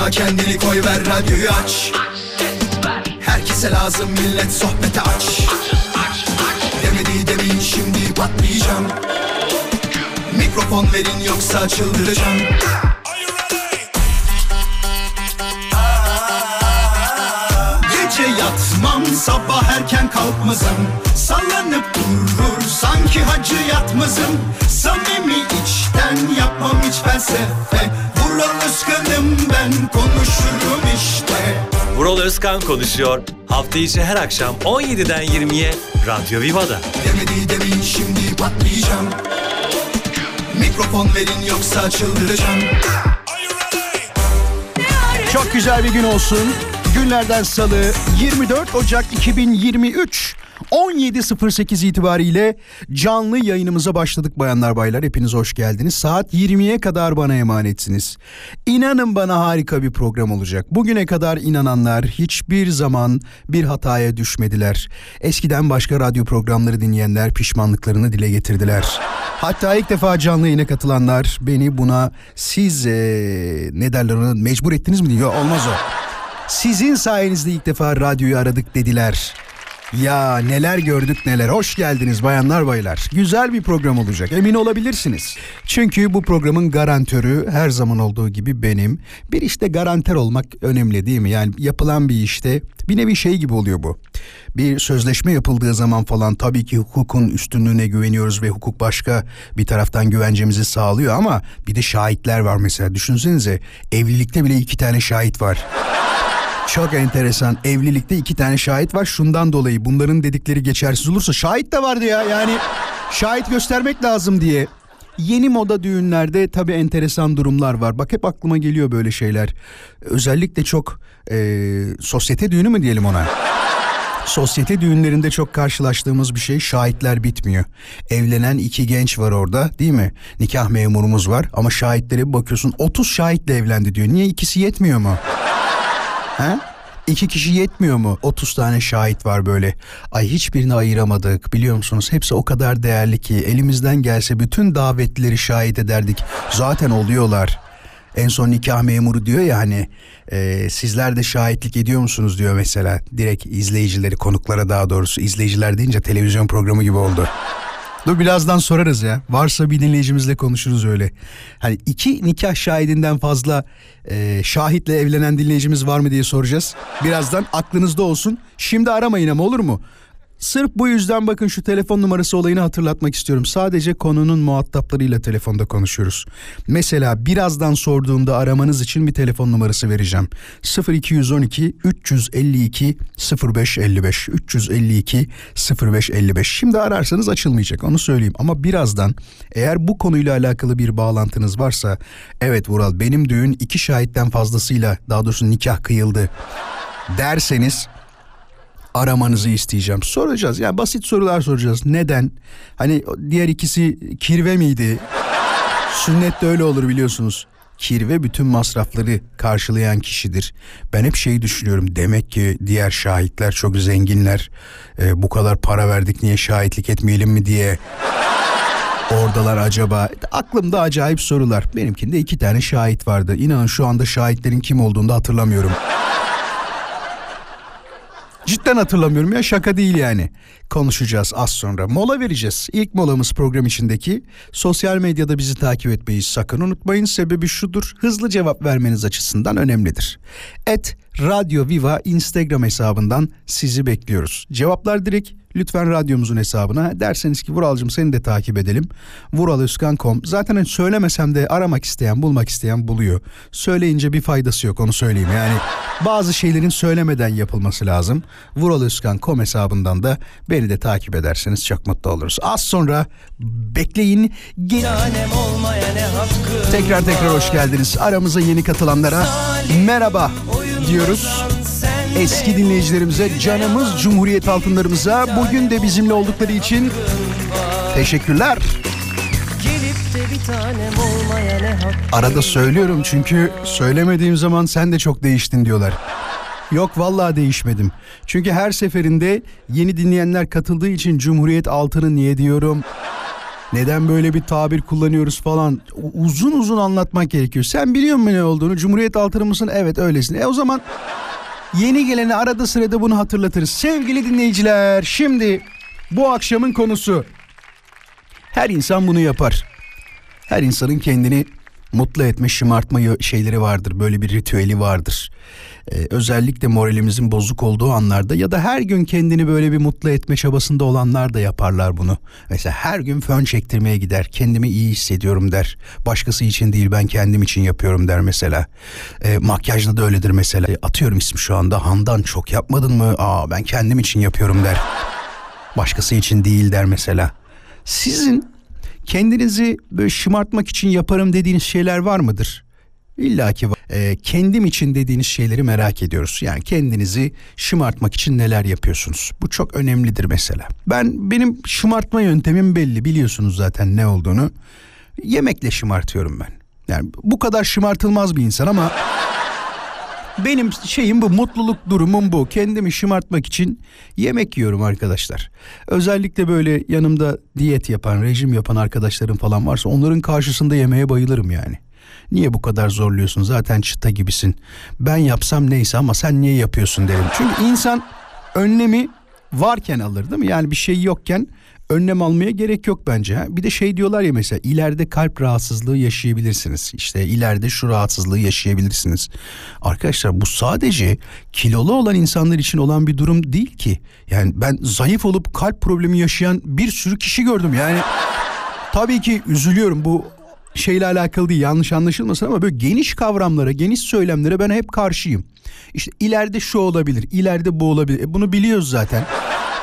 Yorma kendini koy ver radyoyu aç. Herkese lazım millet sohbete aç. Demedi demin şimdi patlayacağım. Mikrofon verin yoksa çıldıracağım. Gece yatmam sabah erken kalkmazım. Sallanıp durur sanki hacı yatmazım Samimi içten yapmam hiç felsefe Vural Özkan'ım ben konuşurum işte Vural Özkan konuşuyor. Hafta içi her akşam 17'den 20'ye Radyo Viva'da. Demedi demin şimdi patlayacağım Mikrofon verin yoksa çıldıracağım Çok güzel bir gün olsun. Günlerden salı 24 Ocak 2023 17.08 itibariyle canlı yayınımıza başladık bayanlar baylar. Hepiniz hoş geldiniz. Saat 20'ye kadar bana emanetsiniz. İnanın bana harika bir program olacak. Bugüne kadar inananlar hiçbir zaman bir hataya düşmediler. Eskiden başka radyo programları dinleyenler pişmanlıklarını dile getirdiler. Hatta ilk defa canlı yayına katılanlar beni buna siz ee, ne derler ona mecbur ettiniz mi diyor. Olmaz o. Sizin sayenizde ilk defa radyoyu aradık dediler. Ya neler gördük neler. Hoş geldiniz bayanlar baylar. Güzel bir program olacak emin olabilirsiniz. Çünkü bu programın garantörü her zaman olduğu gibi benim. Bir işte garanter olmak önemli değil mi? Yani yapılan bir işte bir nevi şey gibi oluyor bu. Bir sözleşme yapıldığı zaman falan tabii ki hukukun üstünlüğüne güveniyoruz ve hukuk başka bir taraftan güvencemizi sağlıyor ama bir de şahitler var mesela. Düşünsenize evlilikte bile iki tane şahit var. Çok enteresan. Evlilikte iki tane şahit var. Şundan dolayı bunların dedikleri geçersiz olursa şahit de vardı ya. Yani şahit göstermek lazım diye. Yeni moda düğünlerde tabii enteresan durumlar var. Bak hep aklıma geliyor böyle şeyler. Özellikle çok e, sosyete düğünü mü diyelim ona? Sosyete düğünlerinde çok karşılaştığımız bir şey şahitler bitmiyor. Evlenen iki genç var orada değil mi? Nikah memurumuz var ama şahitlere bakıyorsun 30 şahitle evlendi diyor. Niye ikisi yetmiyor mu? Ha? İki kişi yetmiyor mu? 30 tane şahit var böyle. Ay hiçbirini ayıramadık biliyor musunuz? Hepsi o kadar değerli ki elimizden gelse bütün davetlileri şahit ederdik. Zaten oluyorlar. En son nikah memuru diyor ya hani e, sizler de şahitlik ediyor musunuz diyor mesela. Direkt izleyicileri konuklara daha doğrusu izleyiciler deyince televizyon programı gibi oldu. Dur birazdan sorarız ya. Varsa bir dinleyicimizle konuşuruz öyle. Hani iki nikah şahidinden fazla e, şahitle evlenen dinleyicimiz var mı diye soracağız. Birazdan aklınızda olsun. Şimdi aramayın ama olur mu? Sırf bu yüzden bakın şu telefon numarası olayını hatırlatmak istiyorum. Sadece konunun muhataplarıyla telefonda konuşuyoruz. Mesela birazdan sorduğumda aramanız için bir telefon numarası vereceğim. 0212 352 0555 352 0555. Şimdi ararsanız açılmayacak onu söyleyeyim ama birazdan eğer bu konuyla alakalı bir bağlantınız varsa evet Vural benim düğün iki şahitten fazlasıyla daha doğrusu nikah kıyıldı derseniz aramanızı isteyeceğim. Soracağız. Yani basit sorular soracağız. Neden? Hani diğer ikisi kirve miydi? Sünnet de öyle olur biliyorsunuz. Kirve bütün masrafları karşılayan kişidir. Ben hep şeyi düşünüyorum. Demek ki diğer şahitler çok zenginler. Ee, bu kadar para verdik niye şahitlik etmeyelim mi diye. Oradalar acaba? Aklımda acayip sorular. Benimkinde iki tane şahit vardı. İnanın şu anda şahitlerin kim olduğunu da hatırlamıyorum. Cidden hatırlamıyorum ya şaka değil yani. Konuşacağız az sonra. Mola vereceğiz. İlk molamız program içindeki. Sosyal medyada bizi takip etmeyi sakın unutmayın. Sebebi şudur. Hızlı cevap vermeniz açısından önemlidir. Et Radyo Viva Instagram hesabından sizi bekliyoruz. Cevaplar direkt lütfen radyomuzun hesabına. Derseniz ki Vuralcığım seni de takip edelim. Vuralüskan.com Zaten hani söylemesem de aramak isteyen bulmak isteyen buluyor. Söyleyince bir faydası yok onu söyleyeyim. Yani bazı şeylerin söylemeden yapılması lazım. Vuralüskan.com hesabından da beni de takip ederseniz çok mutlu oluruz. Az sonra bekleyin. Gel- Tekrar tekrar hoş geldiniz. Aramıza yeni katılanlara merhaba diyoruz. Eski dinleyicilerimize, canımız Cumhuriyet altınlarımıza bugün de bizimle oldukları için teşekkürler. Arada söylüyorum çünkü söylemediğim zaman sen de çok değiştin diyorlar. Yok vallahi değişmedim. Çünkü her seferinde yeni dinleyenler katıldığı için Cumhuriyet altını niye diyorum? Neden böyle bir tabir kullanıyoruz falan uzun uzun anlatmak gerekiyor. Sen biliyor musun ne olduğunu? Cumhuriyet altını mısın? Evet öylesin. E o zaman yeni geleni arada sırada bunu hatırlatırız. Sevgili dinleyiciler şimdi bu akşamın konusu. Her insan bunu yapar. Her insanın kendini mutlu etme, şımartma şeyleri vardır. Böyle bir ritüeli vardır. Ee, özellikle moralimizin bozuk olduğu anlarda ya da her gün kendini böyle bir mutlu etme çabasında olanlar da yaparlar bunu. Mesela her gün fön çektirmeye gider. Kendimi iyi hissediyorum der. Başkası için değil ben kendim için yapıyorum der mesela. Ee, makyajda da öyledir mesela. Atıyorum ismi şu anda Handan çok yapmadın mı? Aa ben kendim için yapıyorum der. Başkası için değil der mesela. Sizin kendinizi böyle şımartmak için yaparım dediğiniz şeyler var mıdır? İlla ki. E, kendim için dediğiniz şeyleri merak ediyoruz. Yani kendinizi şımartmak için neler yapıyorsunuz? Bu çok önemlidir mesela. Ben benim şımartma yöntemim belli biliyorsunuz zaten ne olduğunu. Yemekle şımartıyorum ben. Yani bu kadar şımartılmaz bir insan ama benim şeyim bu, mutluluk durumum bu. Kendimi şımartmak için yemek yiyorum arkadaşlar. Özellikle böyle yanımda diyet yapan, rejim yapan arkadaşlarım falan varsa onların karşısında yemeye bayılırım yani. Niye bu kadar zorluyorsun? Zaten çıta gibisin. Ben yapsam neyse ama sen niye yapıyorsun derim. Çünkü insan önlemi varken alır değil mi? Yani bir şey yokken önlem almaya gerek yok bence. Bir de şey diyorlar ya mesela ileride kalp rahatsızlığı yaşayabilirsiniz. İşte ileride şu rahatsızlığı yaşayabilirsiniz. Arkadaşlar bu sadece kilolu olan insanlar için olan bir durum değil ki. Yani ben zayıf olup kalp problemi yaşayan bir sürü kişi gördüm. Yani tabii ki üzülüyorum bu şeyle alakalı değil yanlış anlaşılmasın ama böyle geniş kavramlara, geniş söylemlere ben hep karşıyım. İşte ileride şu olabilir, ileride bu olabilir. E bunu biliyoruz zaten.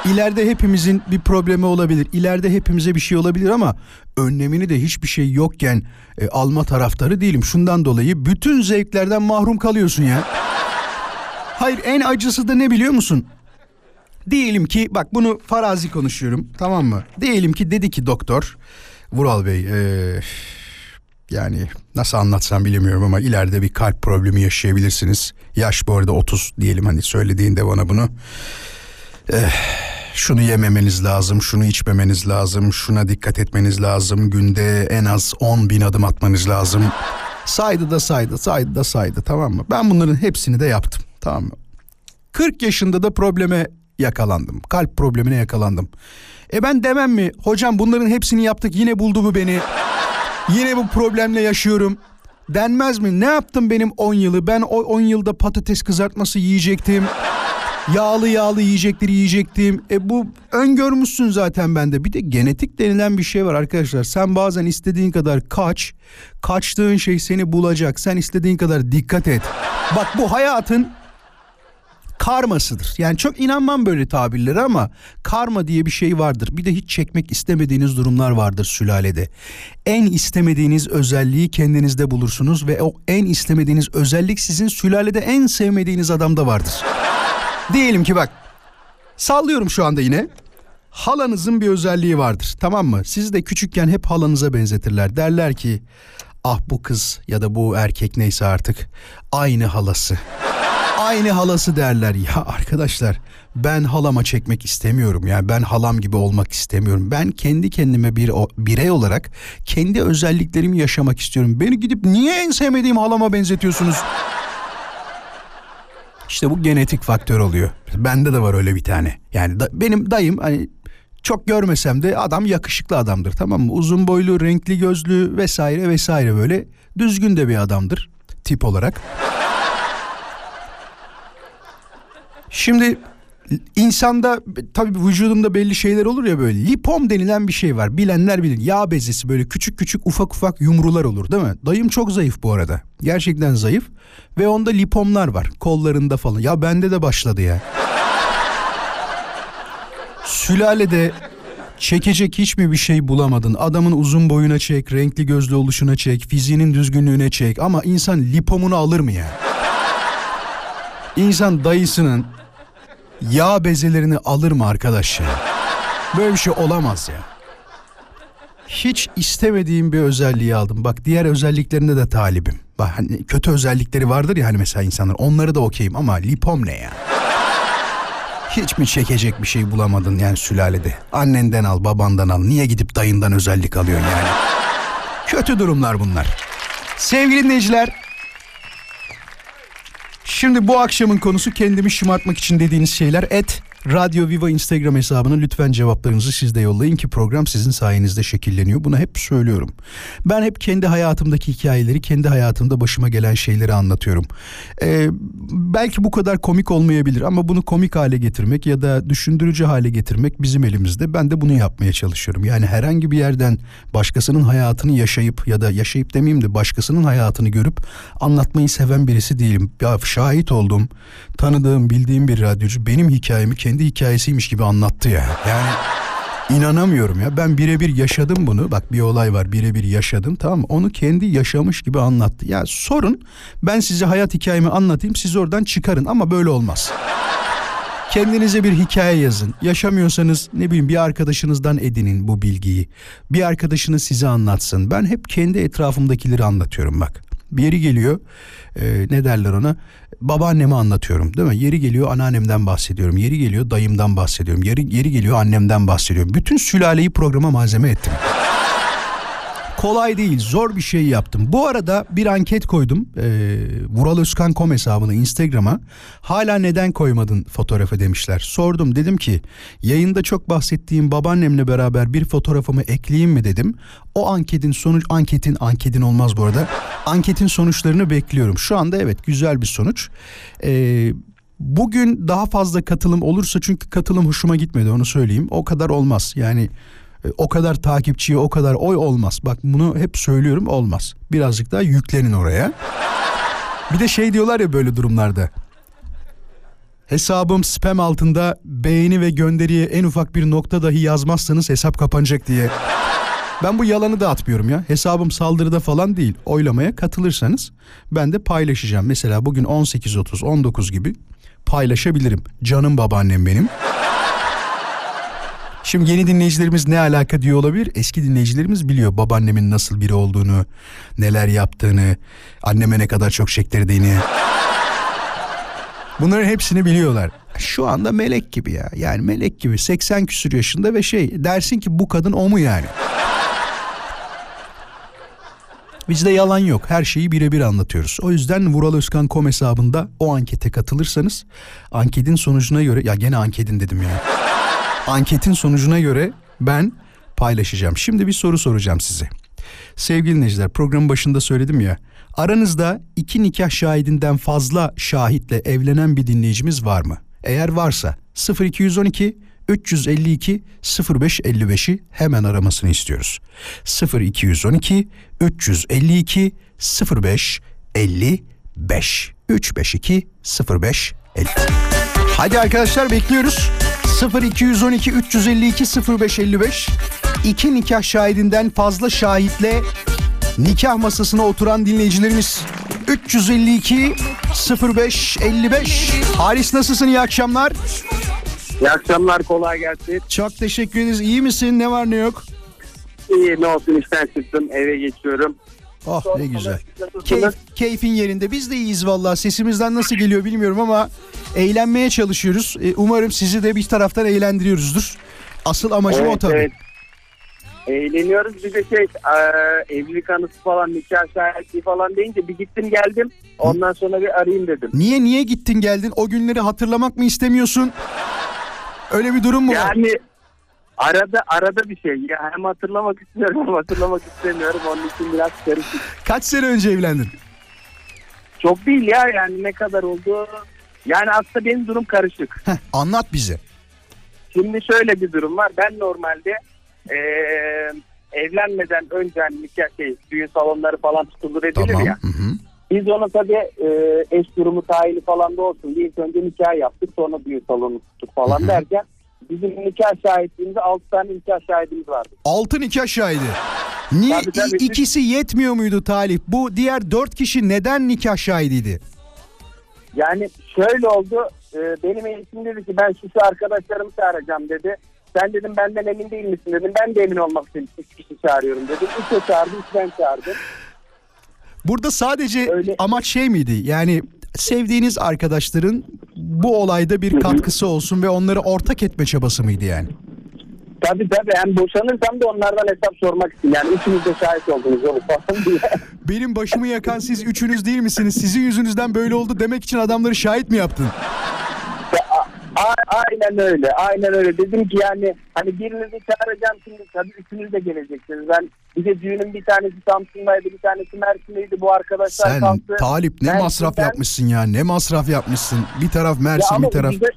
İleride hepimizin bir problemi olabilir. İleride hepimize bir şey olabilir ama önlemini de hiçbir şey yokken e, alma taraftarı değilim. Şundan dolayı bütün zevklerden mahrum kalıyorsun ya. Hayır en acısı da ne biliyor musun? Diyelim ki bak bunu farazi konuşuyorum tamam mı? Diyelim ki dedi ki doktor Vural Bey e, yani nasıl anlatsam bilemiyorum ama ileride bir kalp problemi yaşayabilirsiniz. Yaş bu arada 30 diyelim hani söylediğinde bana bunu. Eh, şunu yememeniz lazım, şunu içmemeniz lazım, şuna dikkat etmeniz lazım. Günde en az 10 bin adım atmanız lazım. Saydı da saydı, saydı da saydı tamam mı? Ben bunların hepsini de yaptım tamam mı? 40 yaşında da probleme yakalandım. Kalp problemine yakalandım. E ben demem mi? Hocam bunların hepsini yaptık yine buldu bu beni. Yine bu problemle yaşıyorum. Denmez mi? Ne yaptım benim 10 yılı? Ben o 10 yılda patates kızartması yiyecektim. Yağlı yağlı yiyecekleri yiyecektim. E bu öngörmüşsün zaten bende. Bir de genetik denilen bir şey var arkadaşlar. Sen bazen istediğin kadar kaç. Kaçtığın şey seni bulacak. Sen istediğin kadar dikkat et. Bak bu hayatın karmasıdır. Yani çok inanmam böyle tabirlere ama karma diye bir şey vardır. Bir de hiç çekmek istemediğiniz durumlar vardır sülalede. En istemediğiniz özelliği kendinizde bulursunuz ve o en istemediğiniz özellik sizin sülalede en sevmediğiniz adamda vardır. Diyelim ki bak sallıyorum şu anda yine. Halanızın bir özelliği vardır tamam mı? Siz de küçükken hep halanıza benzetirler. Derler ki ah bu kız ya da bu erkek neyse artık aynı halası. Aynı halası derler. Ya arkadaşlar ben halama çekmek istemiyorum. Yani ben halam gibi olmak istemiyorum. Ben kendi kendime bir birey olarak kendi özelliklerimi yaşamak istiyorum. Beni gidip niye en sevmediğim halama benzetiyorsunuz? İşte bu genetik faktör oluyor. Bende de var öyle bir tane. Yani da, benim dayım hani çok görmesem de adam yakışıklı adamdır tamam mı? Uzun boylu, renkli gözlü vesaire vesaire böyle düzgün de bir adamdır tip olarak. Şimdi insanda tabii vücudunda belli şeyler olur ya böyle lipom denilen bir şey var bilenler bilir yağ bezesi böyle küçük küçük ufak ufak yumrular olur değil mi? Dayım çok zayıf bu arada gerçekten zayıf ve onda lipomlar var kollarında falan ya bende de başladı ya. Sülalede çekecek hiç mi bir şey bulamadın? Adamın uzun boyuna çek, renkli gözlü oluşuna çek, fiziğinin düzgünlüğüne çek ama insan lipomunu alır mı ya? İnsan dayısının yağ bezelerini alır mı arkadaş ya? Böyle bir şey olamaz ya. Hiç istemediğim bir özelliği aldım. Bak diğer özelliklerinde de talibim. Bak hani kötü özellikleri vardır ya hani mesela insanlar. Onları da okeyim ama lipom ne ya? Hiç mi çekecek bir şey bulamadın yani sülalede? Annenden al, babandan al. Niye gidip dayından özellik alıyorsun yani? Kötü durumlar bunlar. Sevgili dinleyiciler, Şimdi bu akşamın konusu kendimi şımartmak için dediğiniz şeyler. Et Radyo Viva Instagram hesabına lütfen cevaplarınızı siz de yollayın ki program sizin sayenizde şekilleniyor. Bunu hep söylüyorum. Ben hep kendi hayatımdaki hikayeleri, kendi hayatımda başıma gelen şeyleri anlatıyorum. Ee, belki bu kadar komik olmayabilir ama bunu komik hale getirmek ya da düşündürücü hale getirmek bizim elimizde. Ben de bunu yapmaya çalışıyorum. Yani herhangi bir yerden başkasının hayatını yaşayıp ya da yaşayıp demeyeyim de başkasının hayatını görüp anlatmayı seven birisi değilim. Ya şahit oldum, tanıdığım, bildiğim bir radyocu benim hikayemi kendi hikayesiymiş gibi anlattı ya. Yani inanamıyorum ya. Ben birebir yaşadım bunu. Bak bir olay var birebir yaşadım tamam mı? Onu kendi yaşamış gibi anlattı. Ya sorun ben size hayat hikayemi anlatayım siz oradan çıkarın ama böyle olmaz. Kendinize bir hikaye yazın. Yaşamıyorsanız ne bileyim bir arkadaşınızdan edinin bu bilgiyi. Bir arkadaşınız size anlatsın. Ben hep kendi etrafımdakileri anlatıyorum bak. Bir yeri geliyor e, ne derler ona babaanneme anlatıyorum değil mi? Yeri geliyor anneannemden bahsediyorum. Yeri geliyor dayımdan bahsediyorum. Yeri, yeri geliyor annemden bahsediyorum. Bütün sülaleyi programa malzeme ettim. Kolay değil zor bir şey yaptım. Bu arada bir anket koydum. Ee, Vural Özkan.com hesabına Instagram'a. Hala neden koymadın fotoğrafı demişler. Sordum dedim ki yayında çok bahsettiğim babaannemle beraber bir fotoğrafımı ekleyeyim mi dedim. O anketin sonuç anketin anketin olmaz bu arada. Anketin sonuçlarını bekliyorum. Şu anda evet güzel bir sonuç. Ee, bugün daha fazla katılım olursa çünkü katılım hoşuma gitmedi onu söyleyeyim. O kadar olmaz. Yani e, o kadar takipçiye o kadar oy olmaz. Bak bunu hep söylüyorum olmaz. Birazcık daha yüklenin oraya. Bir de şey diyorlar ya böyle durumlarda. Hesabım spam altında beğeni ve gönderiye en ufak bir nokta dahi yazmazsanız hesap kapanacak diye. Ben bu yalanı da atmıyorum ya. Hesabım saldırıda falan değil. Oylamaya katılırsanız ben de paylaşacağım. Mesela bugün 18.30 19 gibi paylaşabilirim. Canım babaannem benim. Şimdi yeni dinleyicilerimiz ne alaka diyor olabilir. Eski dinleyicilerimiz biliyor babaannemin nasıl biri olduğunu, neler yaptığını, anneme ne kadar çok çektirdiğini. Bunların hepsini biliyorlar. Şu anda melek gibi ya. Yani melek gibi 80 küsür yaşında ve şey dersin ki bu kadın o mu yani? Bizde yalan yok. Her şeyi birebir anlatıyoruz. O yüzden Vural Özkan.com hesabında o ankete katılırsanız anketin sonucuna göre ya gene anketin dedim ya. Anketin sonucuna göre ben paylaşacağım. Şimdi bir soru soracağım size. Sevgili dinleyiciler programın başında söyledim ya. Aranızda iki nikah şahidinden fazla şahitle evlenen bir dinleyicimiz var mı? Eğer varsa 0212 352 0555'i hemen aramasını istiyoruz. 0212 352 0555 352 05 50. Hadi arkadaşlar bekliyoruz. 0212 352 0555 iki nikah şahidinden fazla şahitle nikah masasına oturan dinleyicilerimiz. 352 05 55 Halis nasılsın? İyi akşamlar. İyi akşamlar kolay gelsin. çok teşekkür ederiz. İyi misin? Ne var ne yok? İyi ne olsun işten çıktım eve geçiyorum. Oh ne güzel Keyif, keyfin yerinde biz de iyiyiz valla sesimizden nasıl geliyor bilmiyorum ama eğlenmeye çalışıyoruz Ee, umarım sizi de bir taraftan eğlendiriyoruzdur asıl amacım o tabii evet. Eğleniyoruz bir de şey e, evlilik anısı falan nikah şahitliği falan deyince bir gittim geldim. Ondan sonra bir arayayım dedim. Niye niye gittin geldin? O günleri hatırlamak mı istemiyorsun? Öyle bir durum mu var? Yani arada arada bir şey. Ya hem hatırlamak istiyorum hem hatırlamak istemiyorum. Onun için biraz karışık. Kaç sene önce evlendin? Çok değil ya yani ne kadar oldu. Yani aslında benim durum karışık. Heh, anlat bize. Şimdi şöyle bir durum var. Ben normalde eee, evlenmeden önce hani nikah şey, düğün salonları falan tutulur edilir Tamam. ya. Hı hı. Biz ona tabii eee, eş durumu tayini falan da olsun diye ilk önce nikah yaptık sonra düğün salonu tuttuk falan derken bizim nikah şahitliğimizde 6 tane nikah şahidimiz vardı. Altı nikah şahidi. Niye Tabii, tabii. i- ikisi yetmiyor muydu Talip? Bu diğer dört kişi neden nikah şahidiydi? Yani şöyle oldu eee, benim eğitim dedi ki ben şu şu arkadaşlarımı çağıracağım dedi. Sen dedim benden emin değil misin dedim. Ben de emin olmak için üç kişi çağırıyorum dedim. Üç o çağırdı, üç ben çağırdım. Burada sadece Öyle. amaç şey miydi? Yani sevdiğiniz arkadaşların bu olayda bir katkısı olsun ve onları ortak etme çabası mıydı yani? Tabii tabii hem boşanırsam da onlardan hesap sormak için. Yani üçünüz de şahit oldunuz diye. Benim başımı yakan siz üçünüz değil misiniz? Sizin yüzünüzden böyle oldu demek için adamları şahit mi yaptın? A- aynen öyle. Aynen öyle. Dedim ki yani hani birinizi çağıracağım şimdi tabii üçünüz de geleceksiniz. Ben bir de düğünün bir tanesi Samsun'daydı bir tanesi Mersin'deydi. Bu arkadaşlar Sen kalktı. Talip ne Mersin'den- masraf yapmışsın ya ne masraf yapmışsın. Bir taraf Ya Mersin ama bir taraf. ucuza,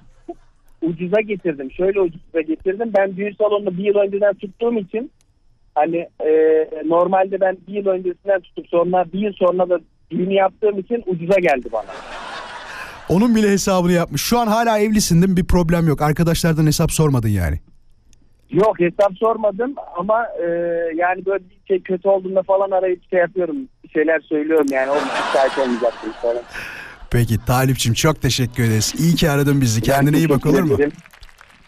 ucuza getirdim. Şöyle ucuza getirdim. Ben düğün salonunu bir yıl önceden tuttuğum için hani e, normalde ben bir yıl öncesinden tutup sonra bir yıl sonra da düğünü yaptığım için ucuza geldi bana. Onun bile hesabını yapmış. Şu an hala evlisin değil mi? Bir problem yok. Arkadaşlardan hesap sormadın yani. Yok hesap sormadım ama e, yani böyle bir şey kötü olduğunda falan arayıp şey yapıyorum. Bir şeyler söylüyorum yani. Olmuş şahit olmayacaksınız falan. Peki Talipçim çok teşekkür ederiz. İyi ki aradın bizi. Kendine iyi bak olur mu?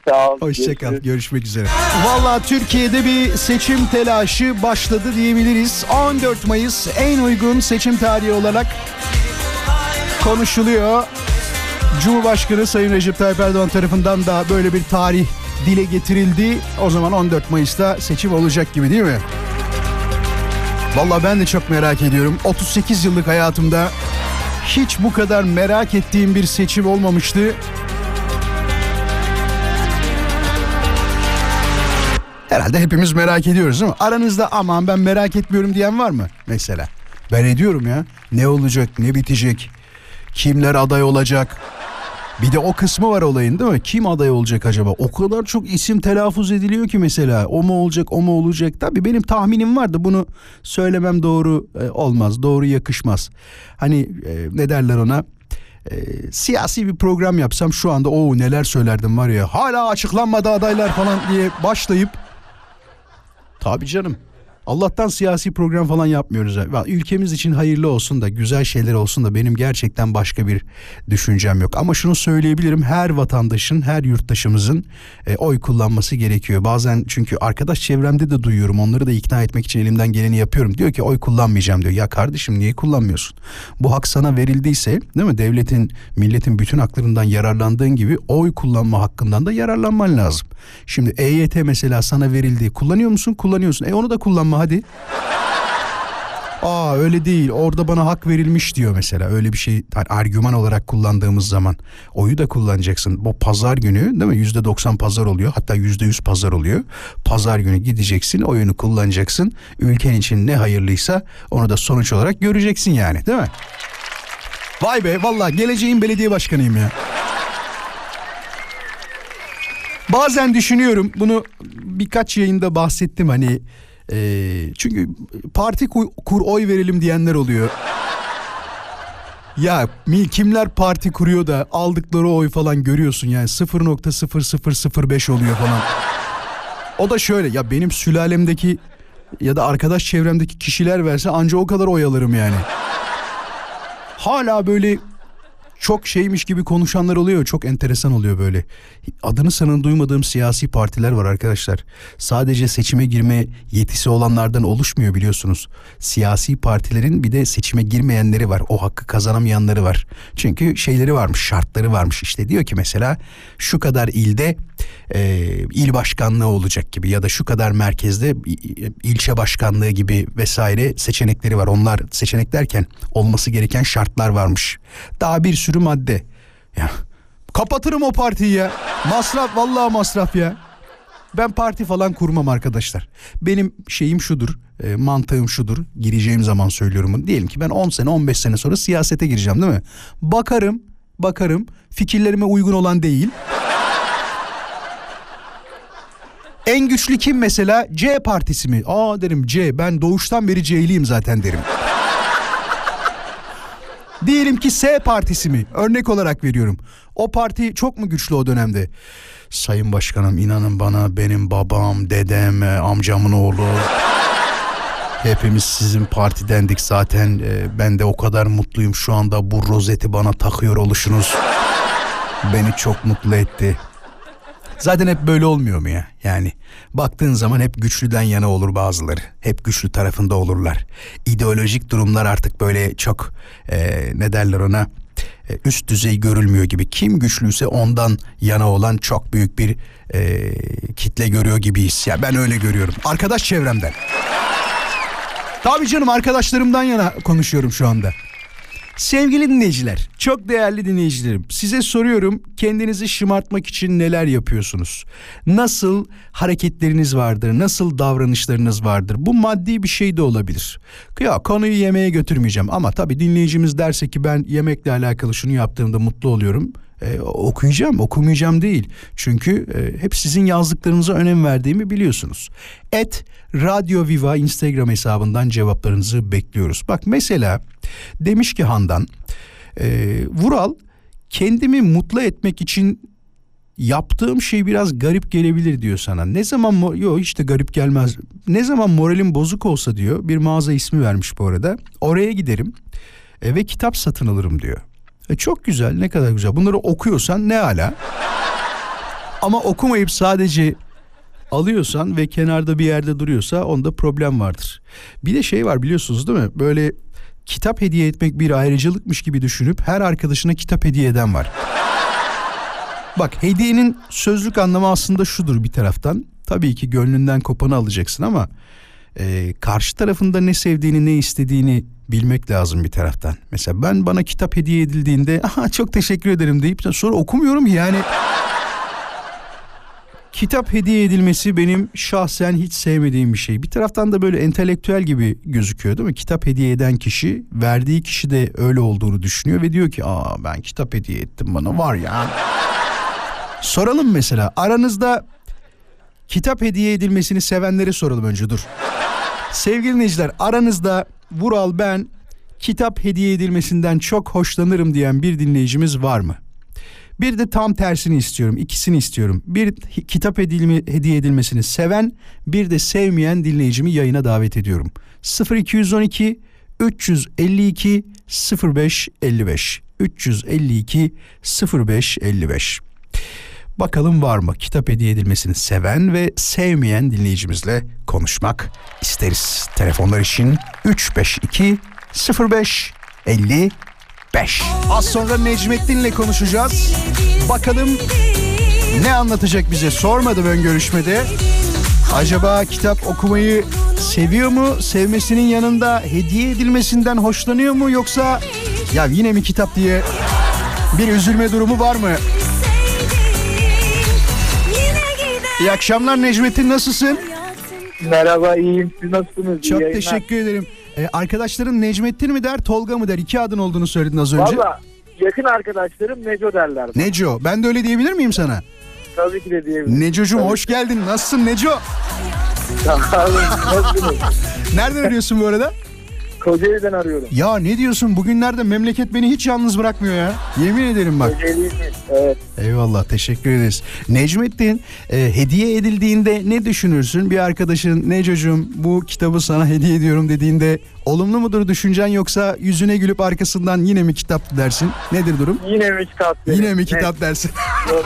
Sağ ol. Hoşçakal. görüşürüz. Görüşmek üzere. Valla Türkiye'de bir seçim telaşı başladı diyebiliriz. 14 Mayıs en uygun seçim tarihi olarak konuşuluyor. Cumhurbaşkanı Sayın Recep Tayyip Erdoğan tarafından da böyle bir tarih dile getirildi. O zaman 14 Mayıs'ta seçim olacak gibi değil mi? Valla ben de çok merak ediyorum. 38 yıllık hayatımda hiç bu kadar merak ettiğim bir seçim olmamıştı. Herhalde hepimiz merak ediyoruz değil mi? Aranızda aman ben merak etmiyorum diyen var mı mesela? Ben ediyorum ya. Ne olacak, ne bitecek, kimler aday olacak? Bir de o kısmı var olayın değil mi? Kim aday olacak acaba? O kadar çok isim telaffuz ediliyor ki mesela. O mu olacak, o mu olacak? Tabii benim tahminim vardı. Bunu söylemem doğru e, olmaz, doğru yakışmaz. Hani e, ne derler ona? E, siyasi bir program yapsam şu anda o neler söylerdim var ya. Hala açıklanmadı adaylar falan diye başlayıp Tabii canım. Allah'tan siyasi program falan yapmıyoruz. Ya, Ülkemiz için hayırlı olsun da güzel şeyler olsun da benim gerçekten başka bir düşüncem yok. Ama şunu söyleyebilirim her vatandaşın her yurttaşımızın e, oy kullanması gerekiyor. Bazen çünkü arkadaş çevremde de duyuyorum onları da ikna etmek için elimden geleni yapıyorum. Diyor ki oy kullanmayacağım diyor. Ya kardeşim niye kullanmıyorsun? Bu hak sana verildiyse değil mi devletin milletin bütün haklarından yararlandığın gibi oy kullanma hakkından da yararlanman lazım. Şimdi EYT mesela sana verildi. Kullanıyor musun? Kullanıyorsun. E onu da kullanma hadi. Aa öyle değil. Orada bana hak verilmiş diyor mesela. Öyle bir şey hani argüman olarak kullandığımız zaman oyu da kullanacaksın. Bu pazar günü değil mi? Yüzde doksan pazar oluyor. Hatta yüzde yüz pazar oluyor. Pazar günü gideceksin. Oyunu kullanacaksın. Ülken için ne hayırlıysa onu da sonuç olarak göreceksin yani. Değil mi? Vay be vallahi geleceğin belediye başkanıyım ya. Bazen düşünüyorum bunu birkaç yayında bahsettim hani e, çünkü parti kur, kur oy verelim diyenler oluyor. Ya kimler parti kuruyor da aldıkları oy falan görüyorsun yani 0.0005 oluyor falan. O da şöyle ya benim sülalemdeki ya da arkadaş çevremdeki kişiler verse anca o kadar oy alırım yani. Hala böyle çok şeymiş gibi konuşanlar oluyor. Çok enteresan oluyor böyle. Adını sanın duymadığım siyasi partiler var arkadaşlar. Sadece seçime girme yetisi olanlardan oluşmuyor biliyorsunuz. Siyasi partilerin bir de seçime girmeyenleri var. O hakkı kazanamayanları var. Çünkü şeyleri varmış, şartları varmış. İşte diyor ki mesela şu kadar ilde e, il başkanlığı olacak gibi ya da şu kadar merkezde ilçe başkanlığı gibi vesaire seçenekleri var. Onlar seçenek derken olması gereken şartlar varmış. Daha bir sürü madde. Ya kapatırım o partiyi ya. Masraf vallahi masraf ya. Ben parti falan kurmam arkadaşlar. Benim şeyim şudur, e, mantığım şudur. Gireceğim zaman söylüyorum bunu. Diyelim ki ben 10 sene 15 sene sonra siyasete gireceğim değil mi? Bakarım, bakarım fikirlerime uygun olan değil. En güçlü kim mesela? C partisi mi? Aa derim C. Ben doğuştan beri C'liyim zaten derim. Diyelim ki S partisi mi? Örnek olarak veriyorum. O parti çok mu güçlü o dönemde? Sayın Başkanım inanın bana benim babam, dedem, e, amcamın oğlu hepimiz sizin partidendik zaten. E, Ben de o kadar mutluyum şu anda bu rozeti bana takıyor oluşunuz. Beni çok mutlu etti. Zaten hep böyle olmuyor mu ya? Yani baktığın zaman hep güçlüden yana olur bazıları. Hep güçlü tarafında olurlar. İdeolojik durumlar artık böyle çok e, ne derler ona e, üst düzey görülmüyor gibi. Kim güçlüyse ondan yana olan çok büyük bir e, kitle görüyor gibiyiz. Ya ben öyle görüyorum. Arkadaş çevremden. Tabii canım arkadaşlarımdan yana konuşuyorum şu anda. Sevgili dinleyiciler, çok değerli dinleyicilerim. Size soruyorum kendinizi şımartmak için neler yapıyorsunuz? Nasıl hareketleriniz vardır? Nasıl davranışlarınız vardır? Bu maddi bir şey de olabilir. Ya konuyu yemeğe götürmeyeceğim ama tabii dinleyicimiz derse ki ben yemekle alakalı şunu yaptığımda mutlu oluyorum. Ee, okuyacağım, okumayacağım değil. Çünkü e, hep sizin yazdıklarınıza önem verdiğimi biliyorsunuz. Et Radyo Viva Instagram hesabından cevaplarınızı bekliyoruz. Bak mesela demiş ki Handan, e, Vural kendimi mutlu etmek için yaptığım şey biraz garip gelebilir diyor sana. Ne zaman yok hiç de garip gelmez. Ne zaman moralim bozuk olsa diyor. Bir mağaza ismi vermiş bu arada. Oraya giderim e, ve kitap satın alırım diyor. E, çok güzel ne kadar güzel. Bunları okuyorsan ne ala. Ama okumayıp sadece alıyorsan ve kenarda bir yerde duruyorsa onda problem vardır. Bir de şey var biliyorsunuz değil mi? Böyle kitap hediye etmek bir ayrıcalıkmış gibi düşünüp her arkadaşına kitap hediye eden var. Bak hediyenin sözlük anlamı aslında şudur bir taraftan. Tabii ki gönlünden kopanı alacaksın ama e, karşı tarafında ne sevdiğini ne istediğini bilmek lazım bir taraftan. Mesela ben bana kitap hediye edildiğinde aha çok teşekkür ederim deyip de sonra okumuyorum yani. Kitap hediye edilmesi benim şahsen hiç sevmediğim bir şey. Bir taraftan da böyle entelektüel gibi gözüküyor değil mi? Kitap hediye eden kişi verdiği kişi de öyle olduğunu düşünüyor ve diyor ki aa ben kitap hediye ettim bana var ya. Soralım mesela aranızda kitap hediye edilmesini sevenleri soralım önce dur. Sevgili dinleyiciler aranızda Vural ben kitap hediye edilmesinden çok hoşlanırım diyen bir dinleyicimiz var mı? Bir de tam tersini istiyorum. ikisini istiyorum. Bir kitap edilme, hediye edilmesini seven, bir de sevmeyen dinleyicimi yayına davet ediyorum. 0212 352 0555 352 0555 Bakalım var mı kitap hediye edilmesini seven ve sevmeyen dinleyicimizle konuşmak isteriz. Telefonlar için 352 05 55. Az sonra Necmettin'le konuşacağız. Bakalım ne anlatacak bize sormadım ön görüşmede. Acaba kitap okumayı seviyor mu? Sevmesinin yanında hediye edilmesinden hoşlanıyor mu? Yoksa ya yine mi kitap diye bir üzülme durumu var mı? İyi akşamlar Necmettin nasılsın? Merhaba iyiyim siz nasılsınız? İyi Çok yayınlar. teşekkür ederim. Ee, arkadaşların Necmettin mi der Tolga mı der? İki adın olduğunu söyledin az önce. Valla yakın arkadaşlarım Neco derler. bana. Neco ben de öyle diyebilir miyim sana? Tabii ki de diyebilirim. Neco'cum hoş geldin. Nasılsın Neco? Sağ olun. Nasılsınız? Nereden arıyorsun bu arada? Kocaeli'den arıyorum. Ya ne diyorsun bugünlerde memleket beni hiç yalnız bırakmıyor ya. Yemin ederim bak. Kocaeli'yim. Evet. Eyvallah teşekkür ederiz. Necmettin e, hediye edildiğinde ne düşünürsün? Bir arkadaşın Neco'cum bu kitabı sana hediye ediyorum dediğinde olumlu mudur düşüncen yoksa yüzüne gülüp arkasından yine mi kitap dersin? Nedir durum? Yine mi kitap? derim? Yine mi kitap dersin? Evet.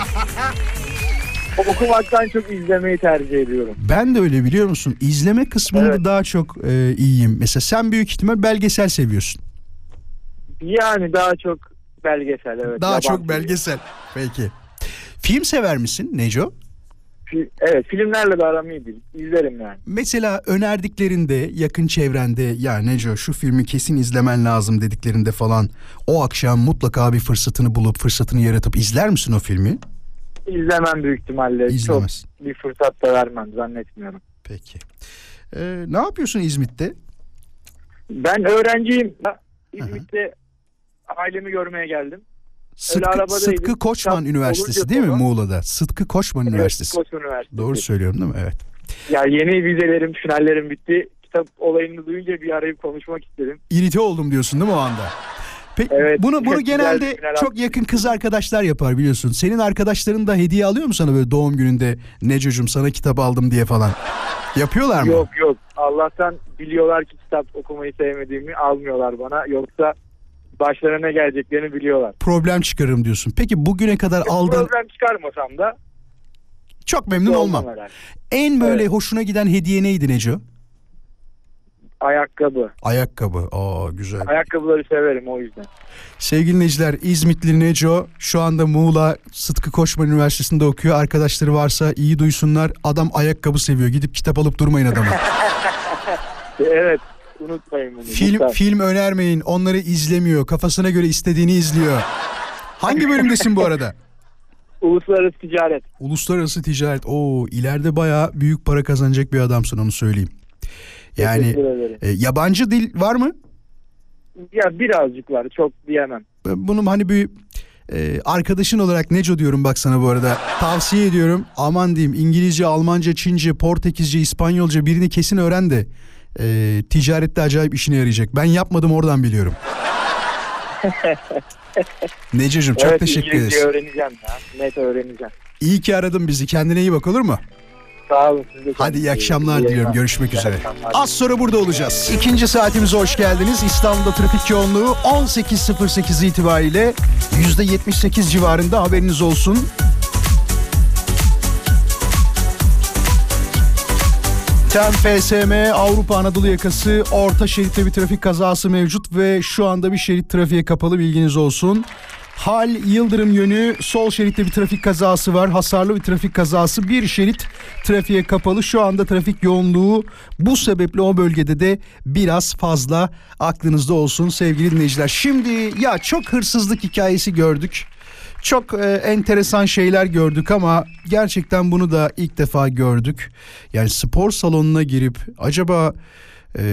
Okumaktan çok izlemeyi tercih ediyorum. Ben de öyle biliyor musun? İzleme kısmında Evet. daha çok e, iyiyim. Mesela sen büyük ihtimal belgesel seviyorsun. Yani daha çok belgesel evet. daha yabancı. çok belgesel. Peki. Film sever misin Neco? Fi- Evet filmlerle de aram iyidir. İzlerim yani. Mesela önerdiklerinde yakın çevrende ya Neco şu filmi kesin izlemen lazım dediklerinde falan o akşam mutlaka bir fırsatını bulup fırsatını yaratıp izler misin o filmi? İzlemem büyük ihtimalle. İzlemez. Çok bir fırsat da vermem zannetmiyorum. Peki. Ee, ne yapıyorsun İzmit'te? Ben öğrenciyim. İzmit'te ailemi görmeye geldim. Sıtkı. Sıtkı Koçman Kitap Üniversitesi değil mi sonra- Muğla'da? Sıtkı Koçman Üniversitesi. Evet, Koç Üniversitesi. Doğru söylüyorum değil mi? Evet. Ya yeni vizelerim, finallerim bitti. Kitap olayını duyunca bir arayıp konuşmak istedim. İrite oldum diyorsun değil mi o anda? Peki Evet, bunu bunu genelde çok yakın kız arkadaşlar yapar biliyorsun. Senin arkadaşların da hediye alıyor mu sana böyle doğum gününde Neco'cum sana kitap aldım diye falan? Yapıyorlar mı? Yok yok. Allah'tan biliyorlar ki kitap okumayı sevmediğimi almıyorlar bana. Yoksa başlarına ne geleceklerini biliyorlar. Problem çıkarırım diyorsun. Peki bugüne kadar aldığın Problem çıkarmasam da çok memnun olmam. herhalde. En böyle Evet. hoşuna giden hediye neydi Neco? Ayakkabı. Ayakkabı. Aa güzel. Ayakkabıları severim o yüzden. Sevgili dinleyiciler İzmitli Neco şu anda Muğla Sıtkı Koçman Üniversitesi'nde okuyor. Arkadaşları varsa iyi duysunlar. Adam ayakkabı seviyor. Gidip kitap alıp durmayın adamı. Evet. Unutmayın bunu. film lütfen. film önermeyin. Onları izlemiyor. Kafasına göre istediğini izliyor. Hangi bölümdesin bu arada? Uluslararası ticaret. Uluslararası ticaret. Oo ileride bayağı büyük para kazanacak bir adamsın onu söyleyeyim. Yani e, yabancı dil var mı? Ya birazcık var. Çok diyemem. Ben Bunun hani bir e, arkadaşın olarak Neco diyorum bak sana bu arada. Tavsiye ediyorum. Aman diyeyim İngilizce, Almanca, Çince, Portekizce, İspanyolca birini kesin öğren de e, ticarette acayip işine yarayacak. Ben yapmadım oradan biliyorum. Neco'cum çok evet, teşekkür ederiz. öğreneceğim ya. Net öğreneceğim. İyi ki aradın bizi. Kendine iyi bak olur mu? Sağ olun. Siz de Hadi iyi akşamlar iyi diliyorum. Görüşmek İyi üzere. akşamlar. Az sonra burada olacağız. İkinci saatimize hoş geldiniz. İstanbul'da trafik yoğunluğu 18.08 itibariyle %78 civarında haberiniz olsun. Tem FSM Avrupa Anadolu yakası orta şeritte bir trafik kazası mevcut ve şu anda bir şerit trafiğe kapalı bilginiz olsun. Hal Yıldırım yönü sol şeritte bir trafik kazası var. Hasarlı bir trafik kazası. Bir şerit trafiğe kapalı. Şu anda trafik yoğunluğu bu sebeple o bölgede de biraz fazla aklınızda olsun sevgili dinleyiciler. Şimdi ya çok hırsızlık hikayesi gördük. Çok e, enteresan şeyler gördük ama gerçekten bunu da ilk defa gördük. Yani spor salonuna girip acaba e,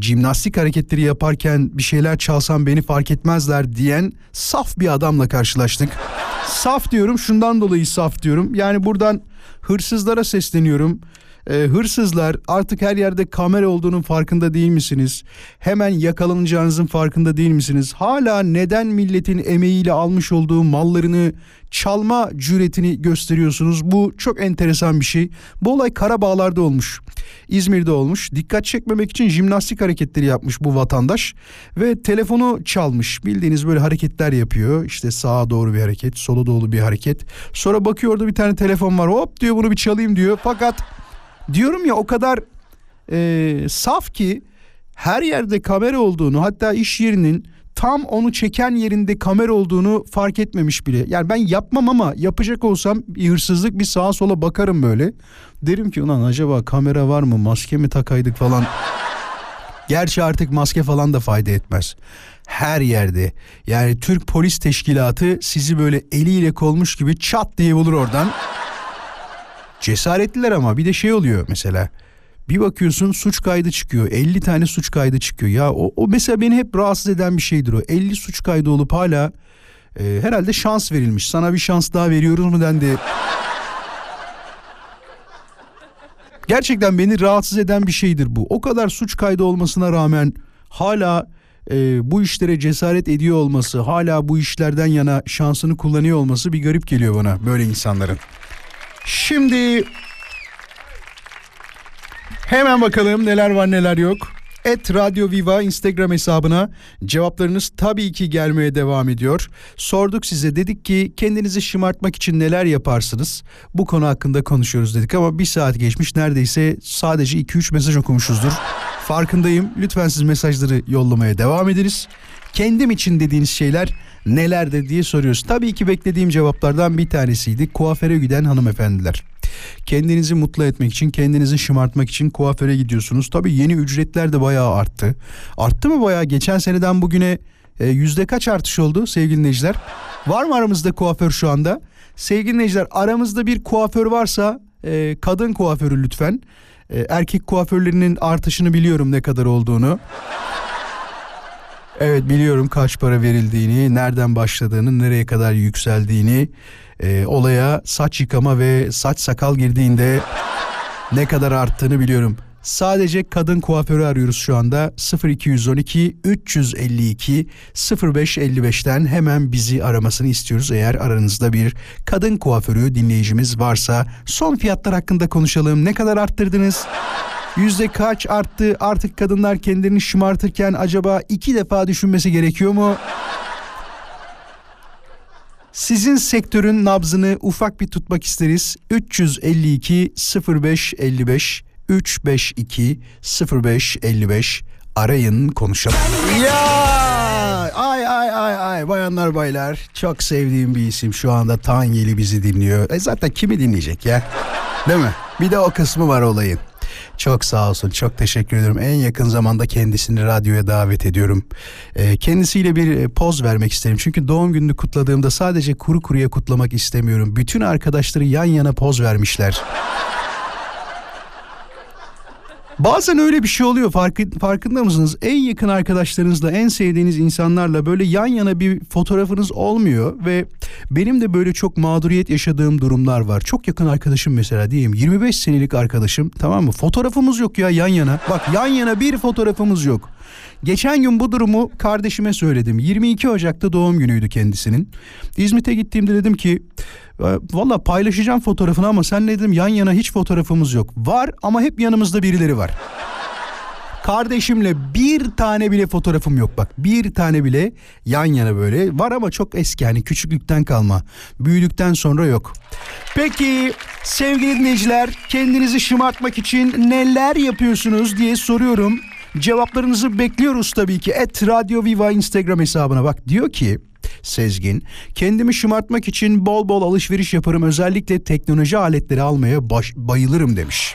jimnastik hareketleri yaparken bir şeyler çalsam beni fark etmezler diyen saf bir adamla karşılaştık. Saf diyorum şundan dolayı saf diyorum. Yani buradan hırsızlara sesleniyorum. E, hırsızlar artık her yerde kamera olduğunun farkında değil misiniz? Hemen yakalanacağınızın farkında değil misiniz? Hala neden milletin emeğiyle almış olduğu mallarını çalma cüretini gösteriyorsunuz? Bu çok enteresan bir şey. Bu olay Karabağlar'da olmuş. İzmir'de olmuş. Dikkat çekmemek için jimnastik hareketleri yapmış bu vatandaş ve telefonu çalmış. Bildiğiniz böyle hareketler yapıyor. İşte sağa doğru bir hareket, sola doğru bir hareket. Sonra bakıyor orada bir tane telefon var. Hop diyor bunu bir çalayım diyor. Fakat diyorum ya o kadar e, saf ki her yerde kamera olduğunu hatta iş yerinin tam onu çeken yerinde kamera olduğunu fark etmemiş bile. Yani ben yapmam ama yapacak olsam bir hırsızlık bir sağa sola bakarım böyle. Derim ki ulan acaba kamera var mı maske mi takaydık falan. Gerçi artık maske falan da fayda etmez. Her yerde yani Türk Polis Teşkilatı sizi böyle eliyle kolmuş gibi çat diye bulur oradan. Cesaretliler ama bir de şey oluyor mesela. Bir bakıyorsun suç kaydı çıkıyor. 50 tane suç kaydı çıkıyor. Ya o, o mesela beni hep rahatsız eden bir şeydir o. 50 suç kaydı olup hala e, herhalde şans verilmiş. Sana bir şans daha veriyoruz mu dendi. Gerçekten beni rahatsız eden bir şeydir bu. O kadar suç kaydı olmasına rağmen hala e, bu işlere cesaret ediyor olması, hala bu işlerden yana şansını kullanıyor olması bir garip geliyor bana böyle insanların. Şimdi hemen bakalım neler var neler yok. Et Radio Viva Instagram hesabına cevaplarınız tabii ki gelmeye devam ediyor. Sorduk size dedik ki kendinizi şımartmak için neler yaparsınız? Bu konu hakkında konuşuyoruz dedik ama bir saat geçmiş neredeyse sadece 2-3 mesaj okumuşuzdur. Farkındayım lütfen siz mesajları yollamaya devam ediniz. Kendim için dediğiniz şeyler nelerdir diye soruyoruz. Tabii ki beklediğim cevaplardan bir tanesiydi kuaföre giden hanımefendiler. Kendinizi mutlu etmek için, kendinizi şımartmak için kuaföre gidiyorsunuz. Tabii yeni ücretler de bayağı arttı. Arttı mı bayağı? Geçen seneden bugüne e, yüzde kaç artış oldu sevgili dinleyiciler? Var mı aramızda kuaför şu anda? Sevgili dinleyiciler aramızda bir kuaför varsa e, kadın kuaförü lütfen. E, erkek kuaförlerinin artışını biliyorum ne kadar olduğunu. Evet biliyorum kaç para verildiğini, nereden başladığını, nereye kadar yükseldiğini, e, olaya saç yıkama ve saç sakal girdiğinde ne kadar arttığını biliyorum. Sadece kadın kuaförü arıyoruz şu anda 0212 352 0555'ten hemen bizi aramasını istiyoruz. Eğer aranızda bir kadın kuaförü dinleyicimiz varsa son fiyatlar hakkında konuşalım. Ne kadar arttırdınız? Yüzde kaç arttı? Artık kadınlar kendilerini şımartırken acaba iki defa düşünmesi gerekiyor mu? Sizin sektörün nabzını ufak bir tutmak isteriz. 352 0555 352 0555 arayın konuşalım. Ya ay ay ay ay bayanlar baylar çok sevdiğim bir isim şu anda Tanyeli bizi dinliyor. E zaten kimi dinleyecek ya? Değil mi? Bir de o kısmı var olayın. Çok sağ olsun. Çok teşekkür ederim. En yakın zamanda kendisini radyoya davet ediyorum. Ee, kendisiyle bir e, poz vermek isterim. Çünkü doğum gününü kutladığımda sadece kuru kuruya kutlamak istemiyorum. Bütün arkadaşları yan yana poz vermişler. Bazen öyle bir şey oluyor farkı, farkında mısınız? En yakın arkadaşlarınızla, en sevdiğiniz insanlarla böyle yan yana bir fotoğrafınız olmuyor ve benim de böyle çok mağduriyet yaşadığım durumlar var. Çok yakın arkadaşım mesela diyeyim 25 senelik arkadaşım tamam mı? Fotoğrafımız yok ya yan yana. Bak yan yana bir fotoğrafımız yok. Geçen gün bu durumu kardeşime söyledim. 22 Ocak'ta doğum günüydü kendisinin. İzmit'e gittiğimde dedim ki "E, valla paylaşacağım fotoğrafını ama sen dedim yan yana hiç fotoğrafımız yok. Var ama hep yanımızda birileri var. Kardeşimle bir tane bile fotoğrafım yok bak. Bir tane bile yan yana böyle. Var ama çok eski hani küçüklükten kalma. Büyüdükten sonra yok. Peki sevgili dinleyiciler kendinizi şımartmak için neler yapıyorsunuz diye soruyorum. Cevaplarınızı bekliyoruz tabii ki. Et Radio Viva Instagram hesabına bak diyor ki Sezgin, kendimi şımartmak için bol bol alışveriş yaparım. Özellikle teknoloji aletleri almaya baş- bayılırım demiş.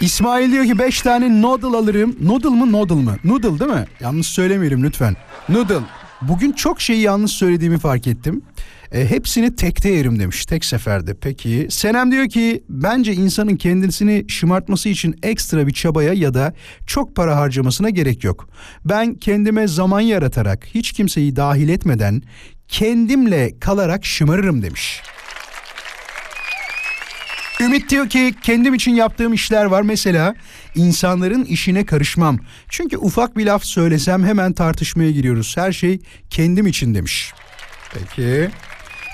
İsmail diyor ki 5 tane noodle alırım. Noodle mı noodle mı? Noodle değil mi? Yanlış söylemeyelim lütfen. Noodle. Bugün çok şeyi yanlış söylediğimi fark ettim. E, hepsini tekte yerim demiş tek seferde. Peki Senem diyor ki bence insanın kendisini şımartması için ekstra bir çabaya ya da çok para harcamasına gerek yok. Ben kendime zaman yaratarak hiç kimseyi dahil etmeden kendimle kalarak şımarırım demiş. Ümit diyor ki kendim için yaptığım işler var. Mesela insanların işine karışmam. Çünkü ufak bir laf söylesem hemen tartışmaya giriyoruz. Her şey kendim için demiş. Peki.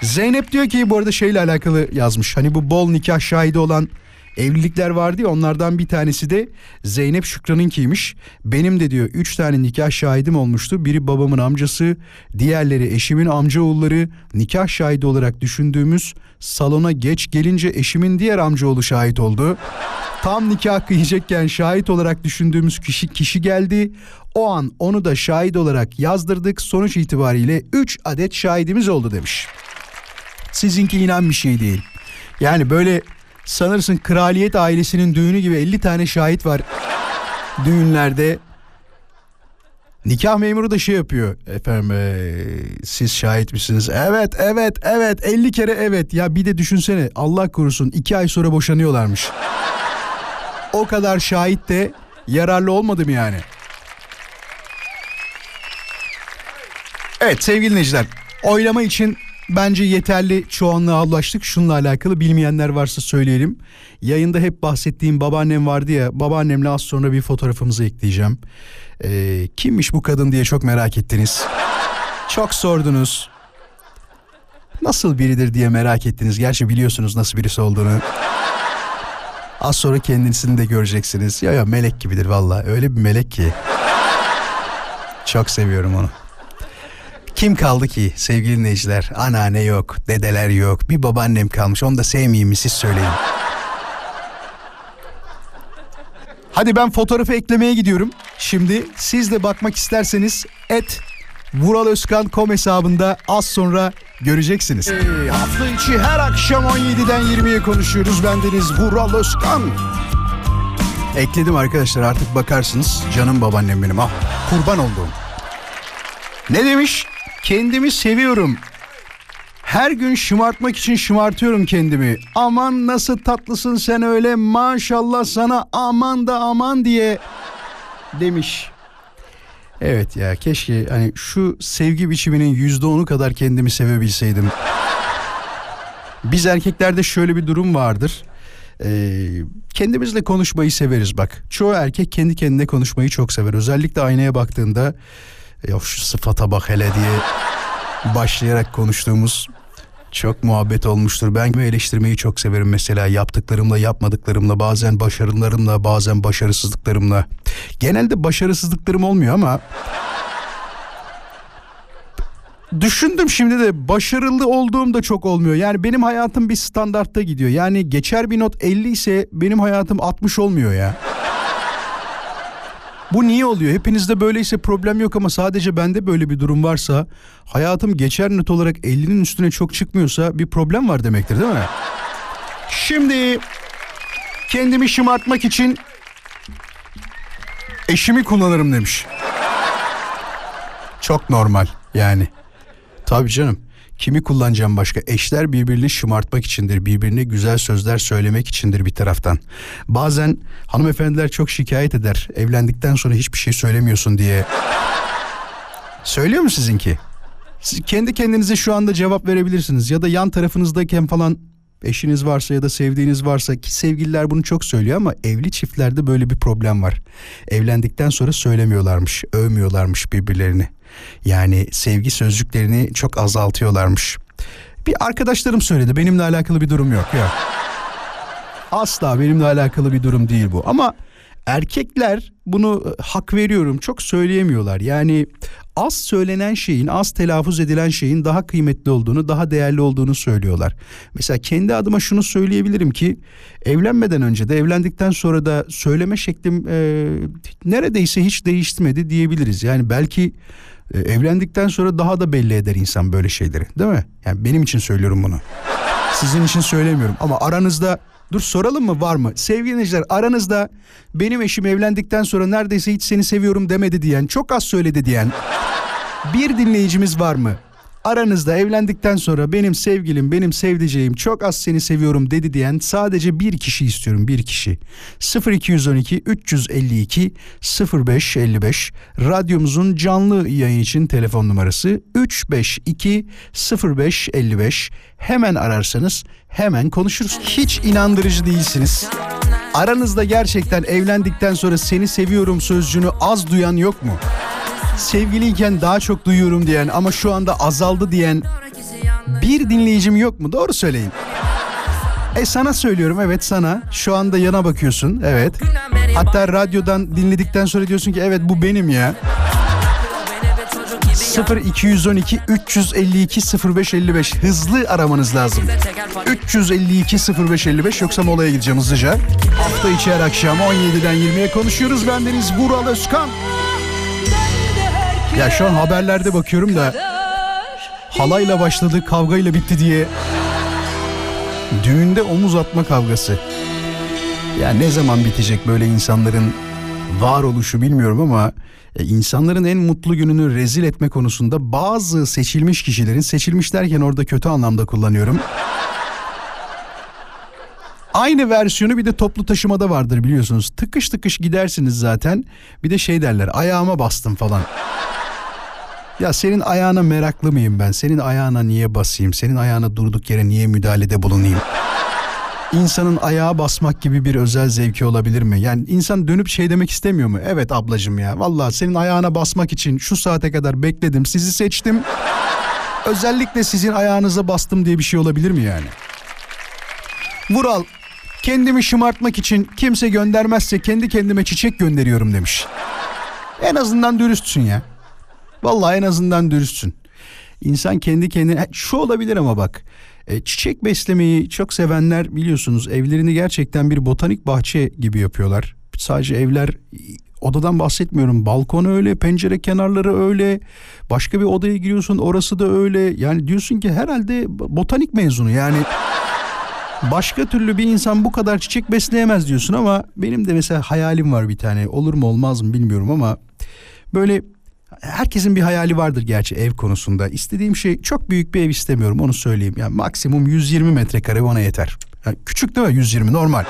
Zeynep diyor ki bu arada şeyle alakalı yazmış. Hani bu bol nikah şahidi olan evlilikler vardı ya onlardan bir tanesi de Zeynep Şükran'ınkiymiş. Benim de diyor 3 tane nikah şahidim olmuştu. Biri babamın amcası, diğerleri eşimin amcaoğulları. Nikah şahidi olarak düşündüğümüz salona geç gelince eşimin diğer amcaoğlu şahit oldu. Tam nikah kıyacakken şahit olarak düşündüğümüz kişi kişi geldi. O an onu da şahit olarak yazdırdık. Sonuç itibariyle 3 adet şahidimiz oldu demiş. Sizinki inan bir şey değil. Yani böyle sanırsın kraliyet ailesinin düğünü gibi 50 tane şahit var düğünlerde. Nikah memuru da şey yapıyor. Efendim eee, siz şahit misiniz? Evet evet evet 50 kere evet. Ya bir de düşünsene Allah korusun 2 ay sonra boşanıyorlarmış. O kadar şahit de yararlı olmadı mı yani? Evet sevgili dinleyiciler oylama için bence yeterli çoğunluğa ulaştık. Şununla alakalı bilmeyenler varsa söyleyelim. Yayında hep bahsettiğim babaannem vardı ya babaannemle az sonra bir fotoğrafımızı ekleyeceğim. Ee, kimmiş bu kadın diye çok merak ettiniz. Çok sordunuz. Nasıl biridir diye merak ettiniz. Gerçi biliyorsunuz nasıl birisi olduğunu. Az sonra kendisini de göreceksiniz. Ya ya melek gibidir valla. Öyle bir melek ki. Çok seviyorum onu. Kim kaldı ki sevgili dinleyiciler? Anneanne yok, dedeler yok. Bir babaannem kalmış. Onu da sevmeyeyim mi siz söyleyin. Hadi ben fotoğrafı eklemeye gidiyorum. Şimdi siz de bakmak isterseniz et vuraloskan.com hesabında az sonra göreceksiniz. Ee, hafta içi her akşam 17'den 20'ye konuşuyoruz. Bendeniz Vural Özkan. Ekledim arkadaşlar artık bakarsınız. Canım babaannem benim ah kurban olduğum. Ne demiş? Kendimi seviyorum. Her gün şımartmak için şımartıyorum kendimi. Aman nasıl tatlısın sen öyle maşallah sana aman da aman diye demiş. Evet ya keşke hani şu sevgi biçiminin yüzde onu kadar kendimi sevebilseydim. Biz erkeklerde şöyle bir durum vardır. Ee, kendimizle konuşmayı severiz bak. Çoğu erkek kendi kendine konuşmayı çok sever. Özellikle aynaya baktığında ya şu sıfata bak hele diye başlayarak konuştuğumuz çok muhabbet olmuştur. Ben eleştirmeyi çok severim mesela yaptıklarımla yapmadıklarımla bazen başarılarımla bazen başarısızlıklarımla. Genelde başarısızlıklarım olmuyor ama Düşündüm şimdi de başarılı olduğum da çok olmuyor. Yani benim hayatım bir standartta gidiyor. Yani geçer bir not 50 ise benim hayatım 60 olmuyor ya. Bu niye oluyor? Hepinizde böyleyse problem yok ama sadece bende böyle bir durum varsa hayatım geçer not olarak 50'nin üstüne çok çıkmıyorsa bir problem var demektir değil mi? Şimdi kendimi şımartmak için eşimi kullanırım demiş. Çok normal yani. Tabii canım. Kimi kullanacağım başka? Eşler birbirini şımartmak içindir. Birbirine güzel sözler söylemek içindir bir taraftan. Bazen hanımefendiler çok şikayet eder. Evlendikten sonra hiçbir şey söylemiyorsun diye. Söylüyor mu sizinki? Siz kendi kendinize şu anda cevap verebilirsiniz. Ya da yan tarafınızdayken falan eşiniz varsa ya da sevdiğiniz varsa ki sevgililer bunu çok söylüyor ama evli çiftlerde böyle bir problem var. Evlendikten sonra söylemiyorlarmış, övmüyorlarmış birbirlerini. Yani sevgi sözcüklerini çok azaltıyorlarmış. Bir arkadaşlarım söyledi. Benimle alakalı bir durum yok. Yok. Asla benimle alakalı bir durum değil bu. Ama erkekler bunu e, hak veriyorum çok söyleyemiyorlar. Yani az söylenen şeyin, az telaffuz edilen şeyin daha kıymetli olduğunu, daha değerli olduğunu söylüyorlar. Mesela kendi adıma şunu söyleyebilirim ki evlenmeden önce de evlendikten sonra da söyleme şeklim e, neredeyse hiç değişmedi diyebiliriz. Yani belki e, evlendikten sonra daha da belli eder insan böyle şeyleri, değil mi? Yani benim için söylüyorum bunu. Sizin için söylemiyorum ama aranızda dur soralım mı var mı? Sevgili dinleyiciler aranızda benim eşim evlendikten sonra neredeyse hiç seni seviyorum demedi diyen, çok az söyledi diyen bir dinleyicimiz var mı? Aranızda evlendikten sonra benim sevgilim, benim sevdiceğim çok az seni seviyorum dedi diyen sadece bir kişi istiyorum, bir kişi. 0212 352 0555 radyomuzun canlı yayın için telefon numarası 352 0555 hemen ararsanız hemen konuşuruz. Hiç inandırıcı değilsiniz. Aranızda gerçekten evlendikten sonra seni seviyorum sözcüğünü az duyan yok mu? Sevgiliyken daha çok duyuyorum diyen ama şu anda azaldı diyen bir dinleyicim yok mu? Doğru söyleyin. E sana söylüyorum evet sana. Şu anda yana bakıyorsun evet. Hatta radyodan dinledikten sonra diyorsun ki evet bu benim ya. 0 212 352 0555 hızlı aramanız lazım. 352 0555 yoksa molaya gideceğim hızlıca. Hafta içi her akşam 17'den 20'ye konuşuyoruz. Bendeniz Vural Özkan. Ya şu an haberlerde bakıyorum da halayla başladı kavgayla bitti diye düğünde omuz atma kavgası. Ya ne zaman bitecek böyle insanların varoluşu bilmiyorum ama e, insanların en mutlu gününü rezil etme konusunda bazı seçilmiş kişilerin seçilmiş derken orada kötü anlamda kullanıyorum. Aynı versiyonu bir de toplu taşımada vardır biliyorsunuz. Tıkış tıkış gidersiniz zaten. Bir de şey derler ayağıma bastım falan. Ya senin ayağına meraklı mıyım ben? Senin ayağına niye basayım? Senin ayağına durduk yere niye müdahalede bulunayım? İnsanın ayağa basmak gibi bir özel zevki olabilir mi? Yani insan dönüp şey demek istemiyor mu? Evet ablacığım ya vallahi senin ayağına basmak için şu saate kadar bekledim sizi seçtim. Özellikle sizin ayağınıza bastım diye bir şey olabilir mi yani? Vural kendimi şımartmak için kimse göndermezse kendi kendime çiçek gönderiyorum demiş. En azından dürüstsün ya. Vallahi en azından dürüstsün. İnsan kendi kendine şu olabilir ama bak e, çiçek beslemeyi çok sevenler biliyorsunuz evlerini gerçekten bir botanik bahçe gibi yapıyorlar. Sadece evler odadan bahsetmiyorum. Balkon öyle, pencere kenarları öyle. Başka bir odaya giriyorsun orası da öyle. Yani diyorsun ki herhalde botanik mezunu yani. Başka türlü bir insan bu kadar çiçek besleyemez diyorsun ama benim de mesela hayalim var bir tane. Olur mu olmaz mı bilmiyorum ama böyle herkesin bir hayali vardır gerçi ev konusunda. İstediğim şey çok büyük bir ev istemiyorum onu söyleyeyim. Yani maksimum 120 metrekare bana yeter. Yani küçük değil mi 120 normal.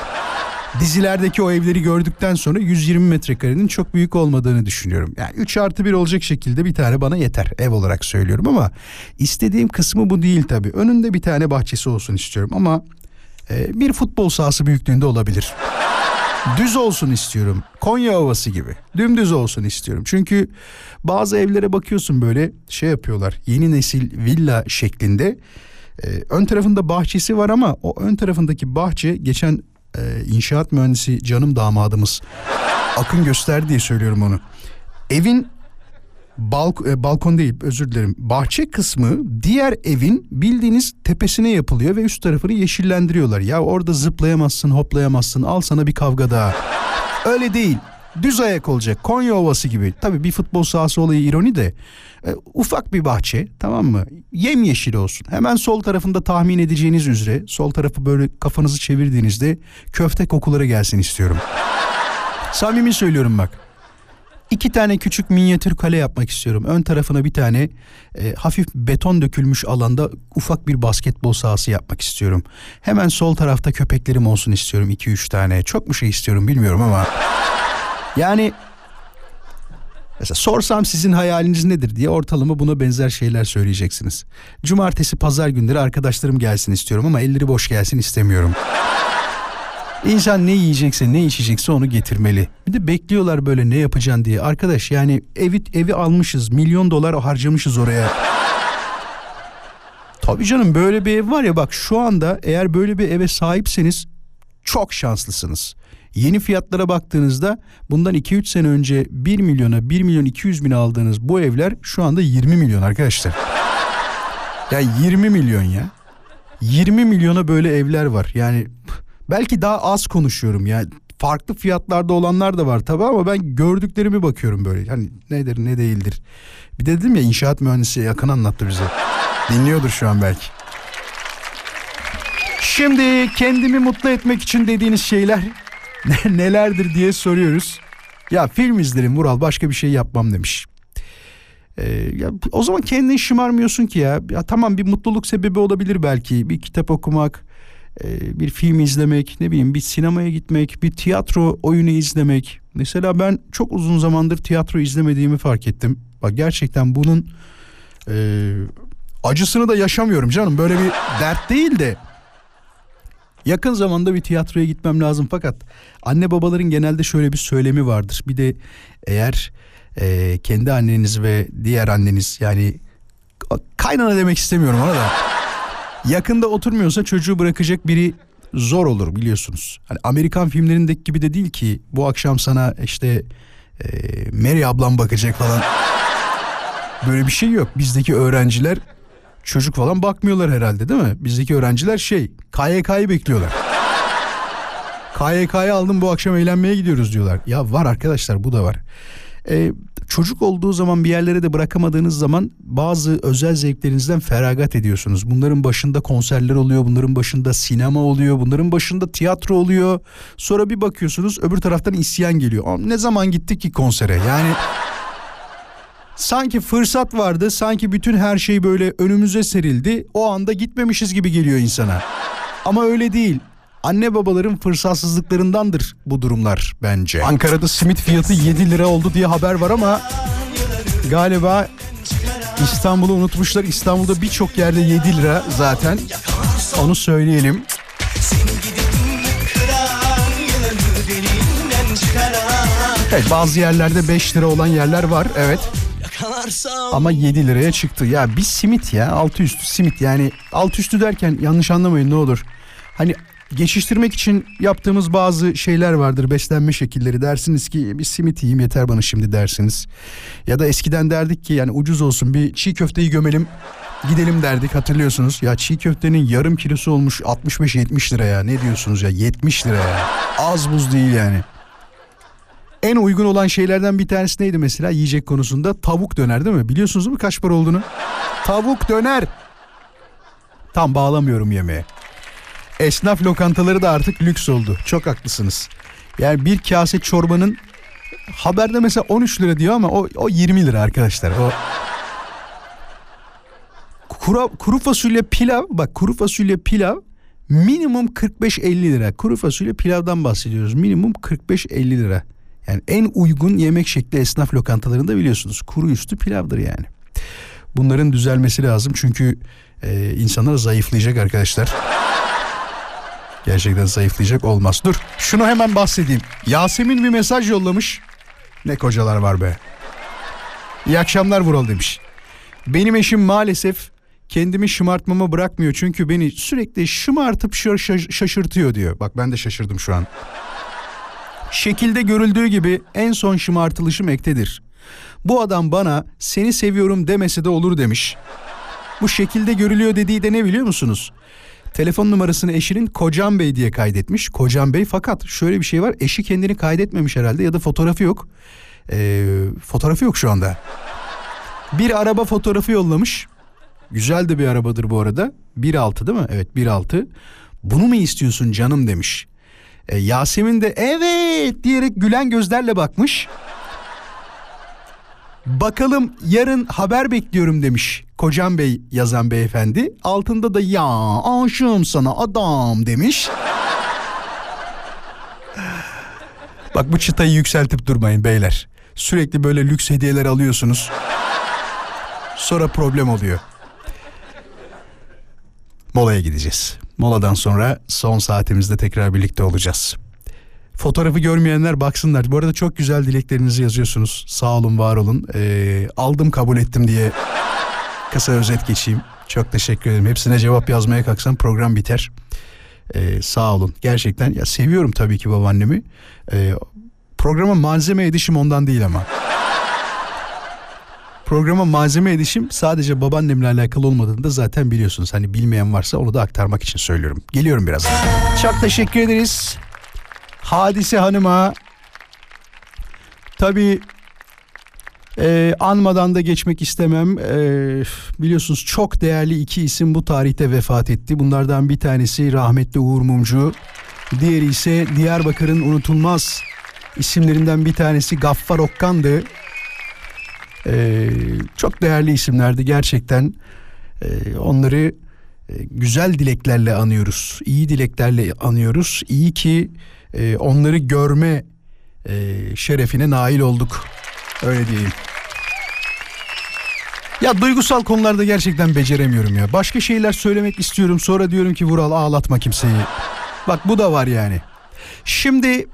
Dizilerdeki o evleri gördükten sonra 120 metrekarenin çok büyük olmadığını düşünüyorum. Yani 3 artı 1 olacak şekilde bir tane bana yeter ev olarak söylüyorum ama istediğim kısmı bu değil tabii. Önünde bir tane bahçesi olsun istiyorum ama e, bir futbol sahası büyüklüğünde olabilir. Düz olsun istiyorum. Konya Ovası gibi. Dümdüz olsun istiyorum. Çünkü bazı evlere bakıyorsun böyle şey yapıyorlar. Yeni nesil villa şeklinde. Ee, ön tarafında bahçesi var ama o ön tarafındaki bahçe geçen e, inşaat mühendisi canım damadımız Akın gösterdi diye söylüyorum onu. Evin balk e, balkon değil özür dilerim. Bahçe kısmı diğer evin bildiğiniz tepesine yapılıyor ve üst tarafını yeşillendiriyorlar. Ya orada zıplayamazsın, hoplayamazsın. Al sana bir kavga daha. Öyle değil. Düz ayak olacak. Konya Ovası gibi. Tabii bir futbol sahası olayı ironi de. E, ufak bir bahçe tamam mı? Yemyeşil olsun. Hemen sol tarafında tahmin edeceğiniz üzere sol tarafı böyle kafanızı çevirdiğinizde köfte kokuları gelsin istiyorum. Samimi söylüyorum bak. İki tane küçük minyatür kale yapmak istiyorum. Ön tarafına bir tane e, hafif beton dökülmüş alanda ufak bir basketbol sahası yapmak istiyorum. Hemen sol tarafta köpeklerim olsun istiyorum 2-3 tane. Çok mu şey istiyorum bilmiyorum ama. Yani Mesela sorsam sizin hayaliniz nedir diye ortalama buna benzer şeyler söyleyeceksiniz. Cumartesi pazar günleri arkadaşlarım gelsin istiyorum ama elleri boş gelsin istemiyorum. İnsan ne yiyecekse ne içecekse onu getirmeli. Bir de bekliyorlar böyle ne yapacaksın diye. Arkadaş yani evi evi almışız. Milyon dolar harcamışız oraya. Tabii canım böyle bir ev var ya bak şu anda eğer böyle bir eve sahipseniz çok şanslısınız. Yeni fiyatlara baktığınızda bundan 2-3 sene önce 1 milyona 1 milyon 200 bin aldığınız bu evler şu anda 20 milyon arkadaşlar. Ya 20 milyon ya. 20 milyona böyle evler var. Yani belki daha az konuşuyorum ya. Farklı fiyatlarda olanlar da var tabii ama ben gördüklerimi bakıyorum böyle. Hani nedir ne değildir. Bir de dedim ya inşaat mühendisi yakın anlattı bize. Dinliyordur şu an belki. Şimdi kendimi mutlu etmek için dediğiniz şeyler nelerdir diye soruyoruz. Ya film izlerim Vural başka bir şey yapmam demiş. Ee, ya, o zaman kendini şımarmıyorsun ki ya. ya. Tamam bir mutluluk sebebi olabilir belki. Bir kitap okumak, e, bir film izlemek, ne bileyim bir sinemaya gitmek, bir tiyatro oyunu izlemek. Mesela ben çok uzun zamandır tiyatro izlemediğimi fark ettim. Bak gerçekten bunun e, acısını da yaşamıyorum canım. Böyle bir dert değil de Yakın zamanda bir tiyatroya gitmem lazım fakat anne babaların genelde şöyle bir söylemi vardır. Bir de eğer e, kendi anneniz ve diğer anneniz yani kaynana demek istemiyorum ona da. Yakında oturmuyorsa çocuğu bırakacak biri zor olur biliyorsunuz. Hani Amerikan filmlerindeki gibi de değil ki bu akşam sana işte e, Mary ablam bakacak falan. Böyle bir şey yok. Bizdeki öğrenciler çocuk falan bakmıyorlar herhalde değil mi? Bizdeki öğrenciler şey KYK'yı bekliyorlar. KYK'yı aldım bu akşam eğlenmeye gidiyoruz diyorlar. Ya var arkadaşlar bu da var. Ee, çocuk olduğu zaman bir yerlere de bırakamadığınız zaman bazı özel zevklerinizden feragat ediyorsunuz. Bunların başında konserler oluyor, bunların başında sinema oluyor, bunların başında tiyatro oluyor. Sonra bir bakıyorsunuz öbür taraftan isyan geliyor. Ne zaman gittik ki konsere? Yani sanki fırsat vardı, sanki bütün her şey böyle önümüze serildi. O anda gitmemişiz gibi geliyor insana. Ama öyle değil. Anne babaların fırsatsızlıklarındandır bu durumlar bence. Ankara'da simit fiyatı 7 lira oldu diye haber var ama galiba İstanbul'u unutmuşlar. İstanbul'da birçok yerde 7 lira zaten. Onu söyleyelim. Evet bazı yerlerde 5 lira olan yerler var evet. Ama 7 liraya çıktı. Ya bir simit ya altı üstü simit yani altı üstü derken yanlış anlamayın ne olur. Hani geçiştirmek için yaptığımız bazı şeyler vardır beslenme şekilleri dersiniz ki bir simit yiyeyim yeter bana şimdi dersiniz. Ya da eskiden derdik ki yani ucuz olsun bir çiğ köfteyi gömelim gidelim derdik hatırlıyorsunuz. Ya çiğ köftenin yarım kilosu olmuş 65-70 lira ya ne diyorsunuz ya 70 lira ya az buz değil yani. En uygun olan şeylerden bir tanesi neydi mesela yiyecek konusunda? Tavuk döner değil mi? Biliyorsunuz mu kaç para olduğunu? Tavuk döner. Tam bağlamıyorum yemeğe. Esnaf lokantaları da artık lüks oldu. Çok haklısınız. Yani bir kase çorbanın haberde mesela 13 lira diyor ama o, o 20 lira arkadaşlar. O kuru, kuru fasulye pilav bak kuru fasulye pilav minimum 45-50 lira. Kuru fasulye pilavdan bahsediyoruz. Minimum 45-50 lira. Yani en uygun yemek şekli esnaf lokantalarında biliyorsunuz. Kuru üstü pilavdır yani. Bunların düzelmesi lazım çünkü e, insanlar zayıflayacak arkadaşlar. Gerçekten zayıflayacak olmaz. Dur şunu hemen bahsedeyim. Yasemin bir mesaj yollamış. Ne kocalar var be. İyi akşamlar Vural demiş. Benim eşim maalesef kendimi şımartmama bırakmıyor çünkü beni sürekli şımartıp şaşırtıyor diyor. Bak ben de şaşırdım şu an. Şekilde görüldüğü gibi en son şımartılışım ektedir. Bu adam bana seni seviyorum demese de olur demiş. Bu şekilde görülüyor dediği de ne biliyor musunuz? Telefon numarasını eşinin Kocam Bey diye kaydetmiş. Kocam Bey fakat şöyle bir şey var. Eşi kendini kaydetmemiş herhalde ya da fotoğrafı yok. Ee, fotoğrafı yok şu anda. Bir araba fotoğrafı yollamış. Güzel de bir arabadır bu arada. 1.6 değil mi? Evet 1.6. Bunu mu istiyorsun canım demiş. E, Yasemin de evet diyerek gülen gözlerle bakmış. Bakalım yarın haber bekliyorum demiş Kocam Bey yazan beyefendi. Altında da ya aşığım sana adam demiş. Bak bu çıtayı yükseltip durmayın beyler. Sürekli böyle lüks hediyeler alıyorsunuz. Sonra problem oluyor. Molaya gideceğiz. Moladan sonra son saatimizde tekrar birlikte olacağız. Fotoğrafı görmeyenler baksınlar. Bu arada çok güzel dileklerinizi yazıyorsunuz. Sağ olun, var olun. Ee, aldım kabul ettim diye kısa özet geçeyim. Çok teşekkür ederim. Hepsine cevap yazmaya kalksam program biter. Ee, sağ olun. Gerçekten ya seviyorum tabii ki babaannemi. Ee, programa malzeme edişim ondan değil ama. Programa malzeme edişim sadece babaannemle alakalı olmadığını da zaten biliyorsunuz. Hani bilmeyen varsa onu da aktarmak için söylüyorum. Geliyorum biraz. Çok teşekkür ederiz. Hadise Hanım'a tabii e, anmadan da geçmek istemem. E, biliyorsunuz çok değerli iki isim bu tarihte vefat etti. Bunlardan bir tanesi rahmetli Uğur Mumcu. Diğeri ise Diyarbakır'ın unutulmaz isimlerinden bir tanesi Gaffar Okkan'dı. E, çok değerli isimlerdi gerçekten. E, onları e, güzel dileklerle anıyoruz. İyi dileklerle anıyoruz. İyi ki e, onları görme e, şerefine nail olduk. Öyle diyeyim. Ya duygusal konularda gerçekten beceremiyorum ya. Başka şeyler söylemek istiyorum. Sonra diyorum ki Vural ağlatma kimseyi. Bak bu da var yani. Şimdi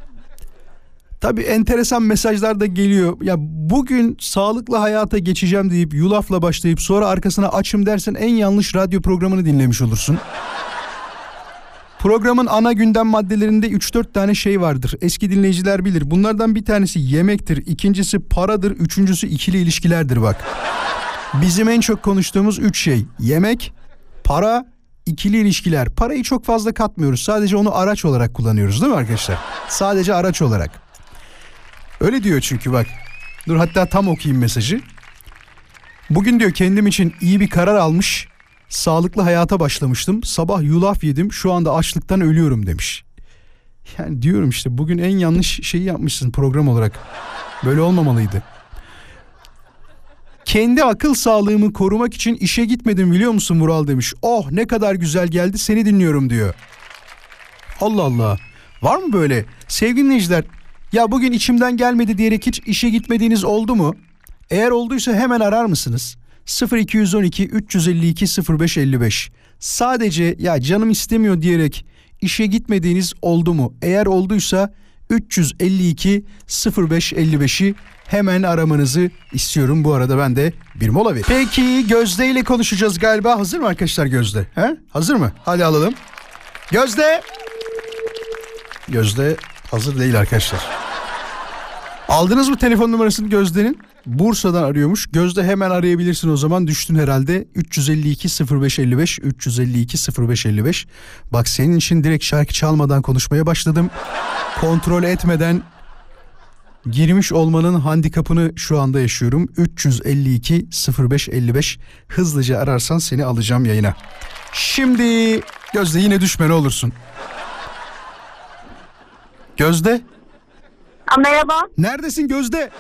tabii enteresan mesajlar da geliyor. Ya bugün sağlıklı hayata geçeceğim deyip yulafla başlayıp sonra arkasına açım dersen en yanlış radyo programını dinlemiş olursun. Programın ana gündem maddelerinde 3-4 tane şey vardır. Eski dinleyiciler bilir. Bunlardan bir tanesi yemektir, ikincisi paradır, üçüncüsü ikili ilişkilerdir bak. Bizim en çok konuştuğumuz 3 şey. Yemek, para, ikili ilişkiler. Parayı çok fazla katmıyoruz. Sadece onu araç olarak kullanıyoruz değil mi arkadaşlar? Sadece araç olarak. Öyle diyor çünkü bak. Dur hatta tam okuyayım mesajı. Bugün diyor kendim için iyi bir karar almış. Sağlıklı hayata başlamıştım. Sabah yulaf yedim. Şu anda açlıktan ölüyorum demiş. Yani diyorum işte bugün en yanlış şeyi yapmışsın program olarak. Böyle olmamalıydı. Kendi akıl sağlığımı korumak için işe gitmedim biliyor musun Vural demiş. Oh ne kadar güzel geldi seni dinliyorum diyor. Allah Allah. Var mı böyle? Sevgili dinleyiciler ya bugün içimden gelmedi diyerek hiç işe gitmediğiniz oldu mu? Eğer olduysa hemen arar mısınız? 0212 352 0555 Sadece ya canım istemiyor diyerek işe gitmediğiniz oldu mu? Eğer olduysa 352 0555'i hemen aramanızı istiyorum. Bu arada ben de bir mola vereyim. Peki Gözde ile konuşacağız galiba. Hazır mı arkadaşlar Gözde? He? Hazır mı? Hadi alalım. Gözde. Gözde hazır değil arkadaşlar. Aldınız mı telefon numarasını Gözde'nin? Bursa'dan arıyormuş. Gözde hemen arayabilirsin o zaman. Düştün herhalde. 352 0555 352 0555. Bak senin için direkt şarkı çalmadan konuşmaya başladım. Kontrol etmeden girmiş olmanın handikapını şu anda yaşıyorum. 352 0555 hızlıca ararsan seni alacağım yayına. Şimdi Gözde yine düşme ne olursun. Gözde merhaba. neredesin Gözde?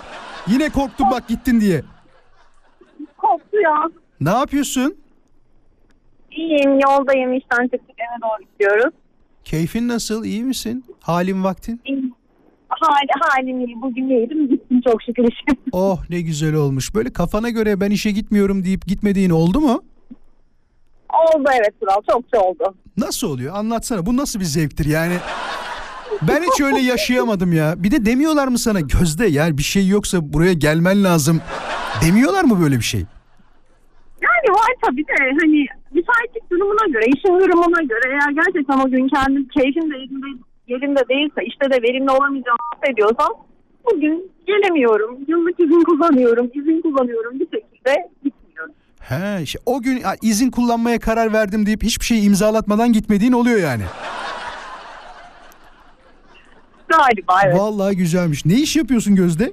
Yine korktum bak gittin diye. Koptu ya. Ne yapıyorsun? İyiyim yoldayım işten çıktık eve doğru gidiyoruz. Keyfin nasıl? İyi misin? Halin vaktin? İyiyim. Hali, halim iyi. Bugün yedim gittim çok şükür işim. Oh ne güzel olmuş. Böyle kafana göre ben işe gitmiyorum deyip gitmediğin oldu mu? oldu evet Kural çokça oldu. Nasıl oluyor? Anlatsana. Bu nasıl bir zevktir yani? Ben hiç öyle yaşayamadım ya. Bir de demiyorlar mı sana gözde yani bir şey yoksa buraya gelmen lazım. Demiyorlar mı böyle bir şey? Yani var tabii de hani müsaitlik durumuna göre, işin durumuna göre eğer gerçekten o gün kendim keyfim de yerinde, yerinde değilse, işte de verimli olamayacağımı hissediyorsam bugün gelemiyorum. Yıllık izin kullanıyorum. izin kullanıyorum. Bir şekilde gitmiyorum. He, işte o gün izin kullanmaya karar verdim deyip hiçbir şey imzalatmadan gitmediğin oluyor yani. Galiba evet. Vallahi güzelmiş. Ne iş yapıyorsun Gözde?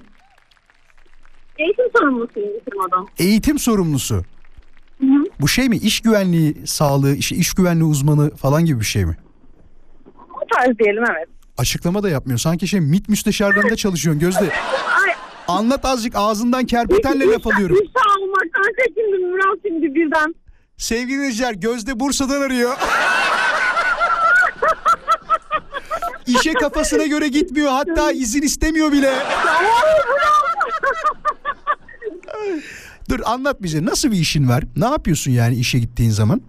Eğitim sorumlusuyum bir firmadan. Eğitim sorumlusu. Hı hı. Bu şey mi? İş güvenliği sağlığı, işte iş güvenliği uzmanı falan gibi bir şey mi? O tarz diyelim evet. Açıklama da yapmıyor. Sanki şey MİT müsteşarlığında çalışıyorsun Gözde. Ay, Anlat azıcık ağzından kerpetenle laf alıyorum. İş almaktan çekindim Murat şimdi birden. Sevgili dinleyiciler Gözde Bursa'dan arıyor. İşe kafasına göre gitmiyor. Hatta izin istemiyor bile. Dur anlat bize nasıl bir işin var? Ne yapıyorsun yani işe gittiğin zaman?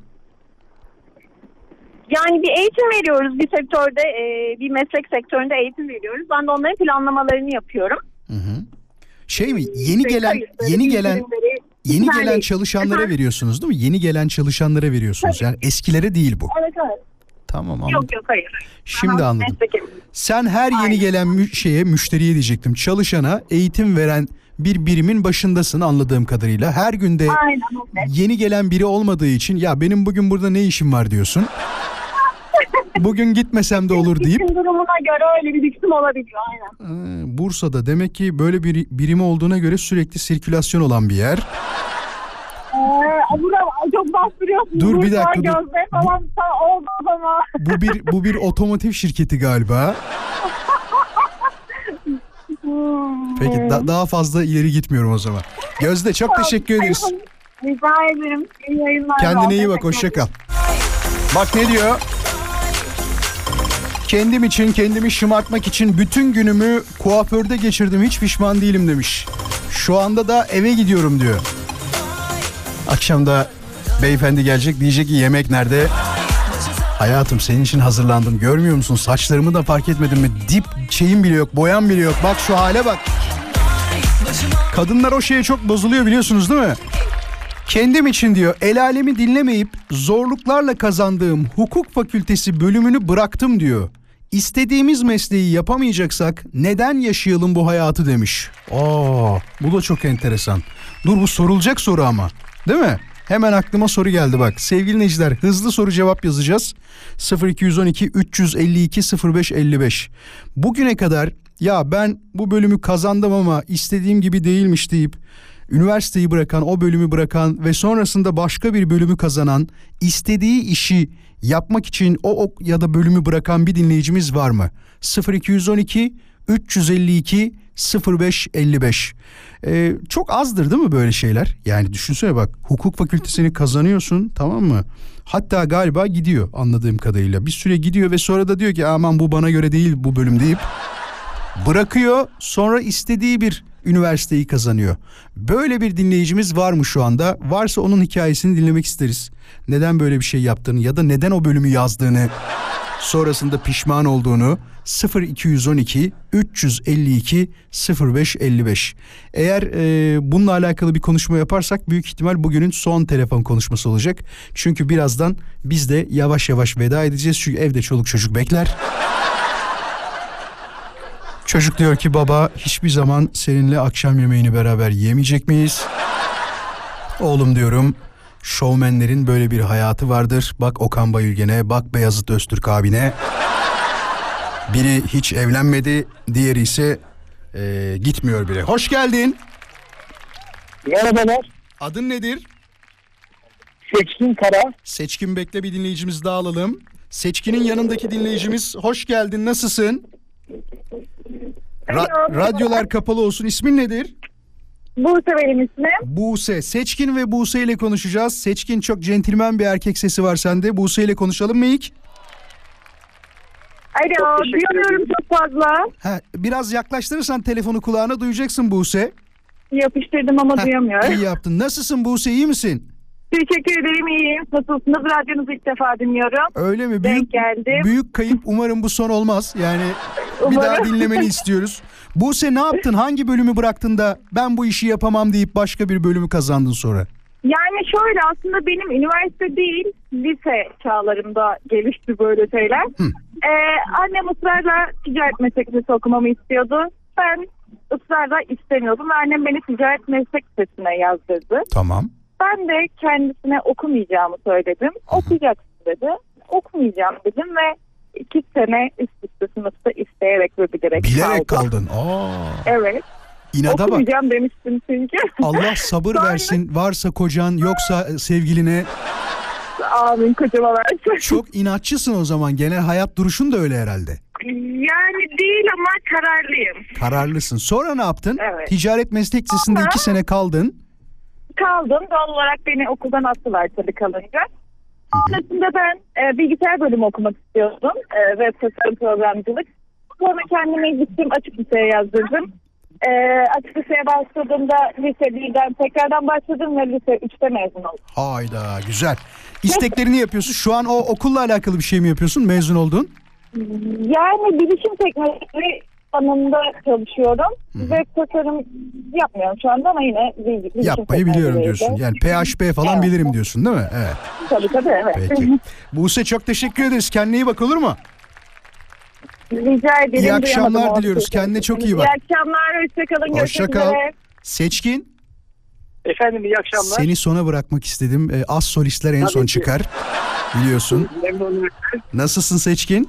Yani bir eğitim veriyoruz bir sektörde, e, bir meslek sektöründe eğitim veriyoruz. Ben de onların planlamalarını yapıyorum. Şey mi? Yeni gelen yeni gelen yeni gelen yani- çalışanlara veriyorsunuz değil mi? Yeni gelen çalışanlara veriyorsunuz. Yani eskilere değil bu. Evet evet. Tamam anladım. Yok yok hayır. Şimdi Aha, anladım. Sen her yeni Aynen. gelen mü- şeye müşteriye diyecektim. Çalışana eğitim veren bir birimin başındasın anladığım kadarıyla. Her günde Aynen yeni gelen biri olmadığı için ya benim bugün burada ne işim var diyorsun. Bugün gitmesem de olur deyip Diktim durumuna göre öyle bir diktim olabiliyor aynen. Ee, Bursa'da demek ki böyle bir birimi olduğuna göre sürekli sirkülasyon olan bir yer. Ee, çok bastırıyorsun. Dur, bir dakika, dur. Gözde falan o zaman. Bu bir bu bir otomotiv şirketi galiba. Peki da- daha fazla ileri gitmiyorum o zaman. Gözde çok teşekkür ederiz. Rica ederim. İyi yayınlar. Kendine iyi bak hoşça kal. Bak ne diyor? Kendim için kendimi şımartmak için bütün günümü kuaförde geçirdim hiç pişman değilim demiş. Şu anda da eve gidiyorum diyor. Akşam da beyefendi gelecek diyecek ki yemek nerede? Hayatım senin için hazırlandım görmüyor musun? Saçlarımı da fark etmedin mi? Dip şeyim bile yok boyam bile yok. Bak şu hale bak. Kadınlar o şeye çok bozuluyor biliyorsunuz değil mi? Kendim için diyor el alemi dinlemeyip zorluklarla kazandığım hukuk fakültesi bölümünü bıraktım diyor. İstediğimiz mesleği yapamayacaksak neden yaşayalım bu hayatı demiş. Aa, bu da çok enteresan. Dur bu sorulacak soru ama. Değil mi? Hemen aklıma soru geldi bak. Sevgili dinleyiciler hızlı soru cevap yazacağız. 0212 352 0555. Bugüne kadar ya ben bu bölümü kazandım ama istediğim gibi değilmiş deyip üniversiteyi bırakan, o bölümü bırakan ve sonrasında başka bir bölümü kazanan, istediği işi yapmak için o ok ya da bölümü bırakan bir dinleyicimiz var mı? 0212 352 0555. Ee, çok azdır değil mi böyle şeyler? Yani düşünsene bak hukuk fakültesini kazanıyorsun tamam mı? Hatta galiba gidiyor anladığım kadarıyla. Bir süre gidiyor ve sonra da diyor ki aman bu bana göre değil bu bölüm deyip bırakıyor sonra istediği bir üniversiteyi kazanıyor. Böyle bir dinleyicimiz var mı şu anda? Varsa onun hikayesini dinlemek isteriz. Neden böyle bir şey yaptığını ya da neden o bölümü yazdığını sonrasında pişman olduğunu 0212 352 0555. Eğer e, bununla alakalı bir konuşma yaparsak büyük ihtimal bugünün son telefon konuşması olacak. Çünkü birazdan biz de yavaş yavaş veda edeceğiz. Çünkü evde çoluk çocuk bekler. Çocuk diyor ki baba hiçbir zaman seninle akşam yemeğini beraber yemeyecek miyiz? Oğlum diyorum şovmenlerin böyle bir hayatı vardır. Bak Okan Bayülgen'e bak Beyazıt Öztürk abine. Biri hiç evlenmedi diğeri ise e, gitmiyor bile. Hoş geldin. Merhabalar. Adın nedir? Seçkin Kara. Seçkin Bekle bir dinleyicimiz daha alalım. Seçkin'in yanındaki dinleyicimiz hoş geldin nasılsın? Ra- radyolar kapalı olsun. İsmin nedir? Buse benim ismim. Buse. Seçkin ve Buse ile konuşacağız. Seçkin çok centilmen bir erkek sesi var sende. Buse ile konuşalım mı ilk? Alo, teşekkür duyamıyorum çok fazla. Ha, biraz yaklaştırırsan telefonu kulağına duyacaksın Buse. Yapıştırdım ama Heh, duyamıyorum. iyi yaptın. Nasılsın Buse iyi misin? Teşekkür ederim iyiyim. Nasılsınız? Radyonuzu ilk defa dinliyorum. Öyle mi? Denk geldim. büyük kayıp umarım bu son olmaz. Yani bir daha Umarım. dinlemeni istiyoruz. Buse ne yaptın? Hangi bölümü bıraktın da ben bu işi yapamam deyip başka bir bölümü kazandın sonra? Yani şöyle aslında benim üniversite değil lise çağlarımda gelişti böyle şeyler. Hı. Ee, annem ısrarla ticaret meslek lisesi okumamı istiyordu. Ben ısrarla istemiyordum. Ve annem beni ticaret meslek lisesine yazdırdı. Tamam. Ben de kendisine okumayacağımı söyledim. Okuyacaksın dedi. Okumayacağım dedim ve iki sene üst üste sınıfta isteyerek ve bilerek, Bilerek kaldım. kaldın. Aa, Evet. inada bak. okumayacağım demiştim çünkü. Allah sabır Sonra- versin. Varsa kocan yoksa sevgiline. Amin kocama versin. Çok inatçısın o zaman. Genel hayat duruşun da öyle herhalde. Yani değil ama kararlıyım. Kararlısın. Sonra ne yaptın? Evet. Ticaret meslek lisesinde iki sene kaldın. Kaldım. Doğal olarak beni okuldan attılar tabii kalınca. Sonrasında ben e, bilgisayar bölümü okumak istiyordum. E, web tasarım programcılık. Sonra kendimi gittim açık liseye yazdırdım. E, açık liseye başladığımda lise 1'den tekrardan başladım ve lise 3'te mezun oldum. Hayda güzel. İsteklerini yapıyorsun. Şu an o okulla alakalı bir şey mi yapıyorsun mezun oldun? Yani bilişim teknolojileri alanında çalışıyorum. Web tasarım yapmıyorum şu anda ama yine bilgi- bilişim Yapmayı biliyorum diyorsun. Yani PHP falan Evet. bilirim diyorsun değil mi? Evet. Tabii tabii evet. Peki. Buse çok teşekkür ederiz. Kendine iyi bak olur mu? Rica ederim. İyi akşamlar diliyoruz. Kendine çok iyi bak. İyi akşamlar. Hoşçakalın. Hoşça Görüşmek kal. üzere. Seçkin Efendim iyi akşamlar. seni sona bırakmak istedim. Ee, az solistler en Tabii son ki. çıkar. Biliyorsun. Nasılsın Seçkin?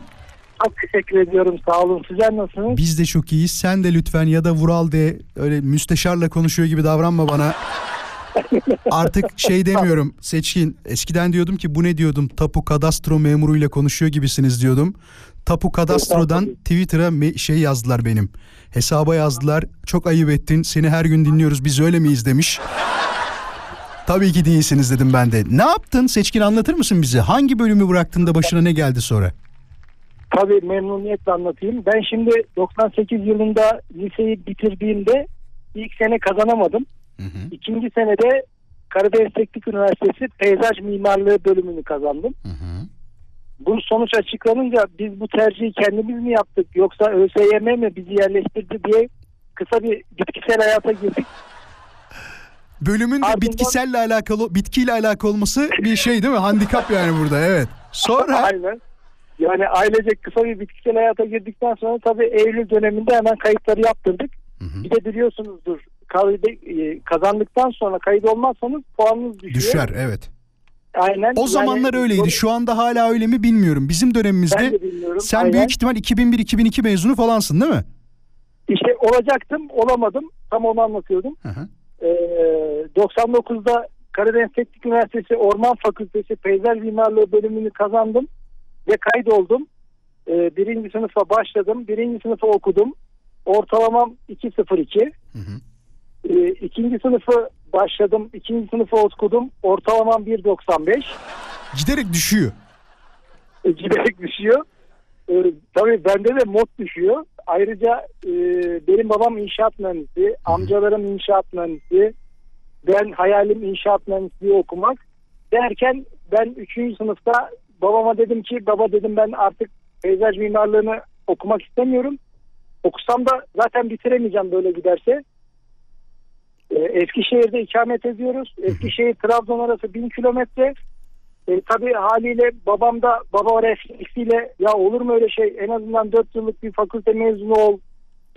Çok teşekkür ediyorum. Sağ olun. Sizler nasılsınız? Biz de çok iyiyiz. Sen de lütfen ya da Vural de öyle müsteşarla konuşuyor gibi davranma bana. Artık şey demiyorum Seçkin. Eskiden diyordum ki bu ne diyordum. Tapu kadastro memuruyla konuşuyor gibisiniz diyordum. Tapu kadastrodan Twitter'a me- şey yazdılar benim. Hesaba yazdılar. Çok ayıp ettin. Seni her gün dinliyoruz. Biz öyle miyiz demiş. Tabii ki değilsiniz dedim ben de. Ne yaptın Seçkin anlatır mısın bize? Hangi bölümü bıraktın da başına ne geldi sonra? Tabii memnuniyetle anlatayım. Ben şimdi 98 yılında liseyi bitirdiğimde ilk sene kazanamadım. İkinci senede Karadeniz Teknik Üniversitesi Peyzaj Mimarlığı bölümünü kazandım. Bu sonuç açıklanınca biz bu tercihi kendimiz mi yaptık yoksa ÖSYM mi bizi yerleştirdi diye kısa bir bitkisel hayata girdik. Bölümün de Ardından- bitkiselle alakalı, bitkiyle alakalı olması bir şey değil mi? Handikap yani burada evet. Sonra Aynen. Yani ailecek kısa bir bitkisel hayata girdikten sonra tabii Eylül döneminde hemen kayıtları yaptırdık. Bir de biliyorsunuzdur kaydı, e, kazandıktan sonra kayıt olmazsanız puanınız düşüyor. düşer evet. Aynen. O zamanlar Yani- öyleydi. Şu anda hala öyle mi bilmiyorum. Bizim dönemimizde sen Aynen. büyük ihtimal 2001-2002 mezunu falansın değil mi? İşte olacaktım olamadım. Tam onu anlatıyordum. Hı hı. Ee, 99'da Karadeniz Teknik Üniversitesi Orman Fakültesi Peyzaj Mimarlığı bölümünü kazandım ve kaydoldum. Ee, birinci sınıfa başladım. Birinci sınıfı okudum. Ortalamam 2.02. Hı hı. Ee, ikinci sınıfı başladım. İkinci sınıfı okudum. Ortalamam 1.95. Giderek düşüyor. E, giderek düşüyor. E, tabii bende de mod düşüyor. Ayrıca e, benim babam inşaat mühendisi, amcalarım inşaat mühendisi. Ben hayalim inşaat mühendisliği okumak. Derken ben 3. sınıfta babama dedim ki baba dedim ben artık peyzaj mimarlığını okumak istemiyorum. Okusam da zaten bitiremeyeceğim böyle giderse. E, Eskişehir'de ikamet ediyoruz. Eskişehir Trabzon arası 1000 kilometre. E, tabii haliyle babam da baba refleksiyle ya olur mu öyle şey en azından 4 yıllık bir fakülte mezunu ol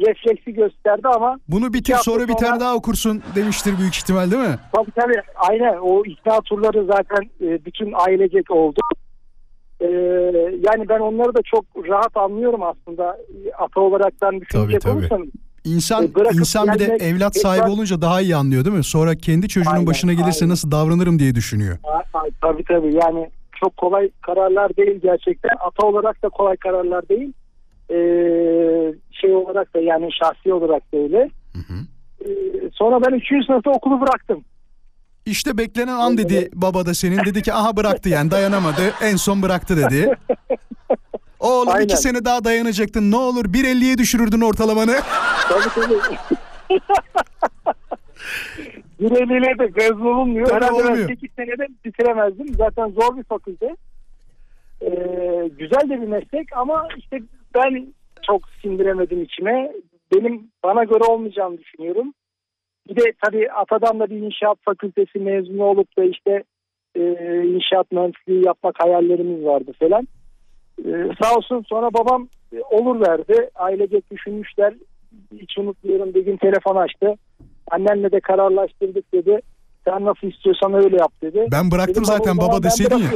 refleksi gösterdi ama Bunu bitir sonra bir tane daha okursun demiştir büyük ihtimal değil mi? tabii tabii aynen o ikna turları zaten e, bütün ailecek oldu. E, yani ben onları da çok rahat anlıyorum aslında ata olaraktan düşünecek tabii. olursanız. İnsan E, insan bir de gelmek- evlat sahibi Evlat- olunca daha iyi anlıyor değil mi? Sonra kendi çocuğunun Aynen, başına gelirse aynen. nasıl davranırım diye düşünüyor. Tabii tabii yani çok kolay kararlar değil gerçekten. Ata olarak da kolay kararlar değil. Ee, şey olarak da yani şahsi olarak da öyle. Ee, sonra ben 3. sınıfta okulu bıraktım. İşte beklenen an dedi baba da senin. Dedi ki aha bıraktı yani dayanamadı. En son bıraktı dedi. Oğlum Aynen. iki sene daha dayanacaktın. Ne olur 1.50'ye düşürürdün ortalamanı. Tabii tabii. Bir eliyle de göz olunmuyor. Tabii Herhalde ben olmuyor. 8 senede bitiremezdim. Zaten zor bir fakülte. Ee, güzel de bir meslek ama işte ben çok sindiremedim içime. Benim bana göre olmayacağını düşünüyorum. Bir de tabii Atadan da bir inşaat fakültesi mezunu olup da işte e, inşaat mühendisliği yapmak hayallerimiz vardı falan. Ee, sağ olsun sonra babam e, olur verdi. Ailecek düşünmüşler. hiç unutmuyorum bir gün telefon açtı. Annenle de kararlaştırdık dedi. Sen nasıl istiyorsan öyle yap dedi. Ben bıraktım Dedim, zaten "Baba, deseydin ya."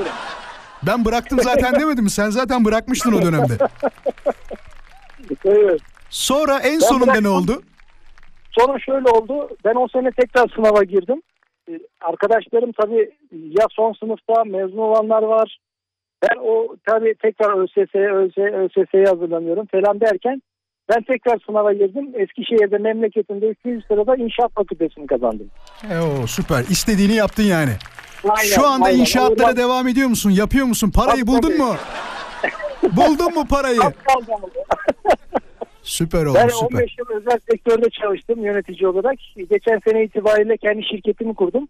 Ben bıraktım zaten demedim mi? Sen zaten bırakmıştın o dönemde. Evet. Sonra en Ben sonunda ne bıraktım. oldu? Sonra şöyle oldu. Ben o sene tekrar sınava girdim. Ee, Arkadaşlarım tabii ya son sınıfta mezun olanlar var. Ben o tabii tekrar ÖSS, ÖS, ÖSS'ye hazırlanıyorum falan derken ben tekrar sınava girdim. Eskişehir'de memleketimde 3. sırada inşaat fakültesini kazandım. E, o süper. İstediğini yaptın yani. Aynen, Şu anda aynen. inşaatlara Oradan- devam ediyor musun? Yapıyor musun? Parayı buldun mu? buldun mu parayı? Az kaldı ama. Süper oldu Ben süper. 15 yıl özel sektörde çalıştım yönetici olarak. Geçen sene itibariyle kendi şirketimi kurdum.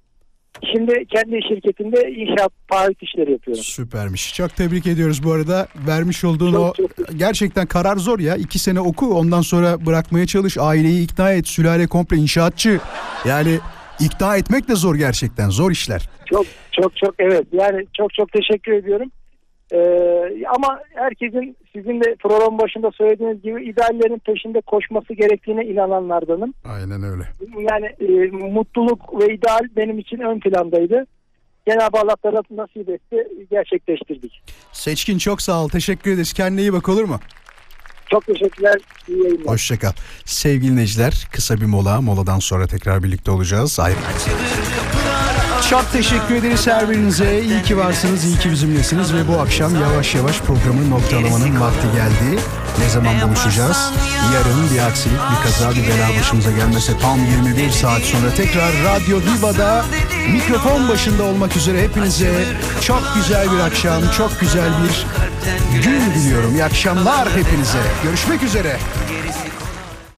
Şimdi kendi şirketimde inşaat taahhüt işleri yapıyorum. Süpermiş. Çok tebrik ediyoruz bu arada. Vermiş olduğun Çok, o çok. gerçekten karar zor ya. İki sene oku ondan sonra bırakmaya çalış. Aileyi ikna et. Sülale komple inşaatçı. Yani ikna etmek de zor gerçekten. Zor işler. Çok çok çok evet yani çok çok teşekkür ediyorum. Ee, ama herkesin sizin de program başında söylediğiniz gibi ideallerin peşinde koşması gerektiğine inananlardanım. Aynen öyle. Yani e, mutluluk ve ideal benim için ön plandaydı. Cenab-ı Allah da nasip etti gerçekleştirdik. Seçkin çok sağ ol. Teşekkür ederiz. Kendine iyi bak olur mu? Çok teşekkürler. İyi yayınlar. Hoşçakal. Sevgili dinleyiciler kısa bir mola. Moladan sonra tekrar birlikte olacağız. Ayrı. Çok teşekkür ederiz her birinize. İyi ki varsınız, iyi ki bizimlesiniz ve bu akşam yavaş yavaş programın noktalamanın vakti geldi. Ne zaman buluşacağız? Yarın bir aksilik, bir kaza, bir bela başımıza gelmese tam 21 saat sonra tekrar Radyo Viva'da mikrofon başında olmak üzere hepinize çok güzel bir akşam, çok güzel bir gün diliyorum. İyi akşamlar hepinize. Görüşmek üzere.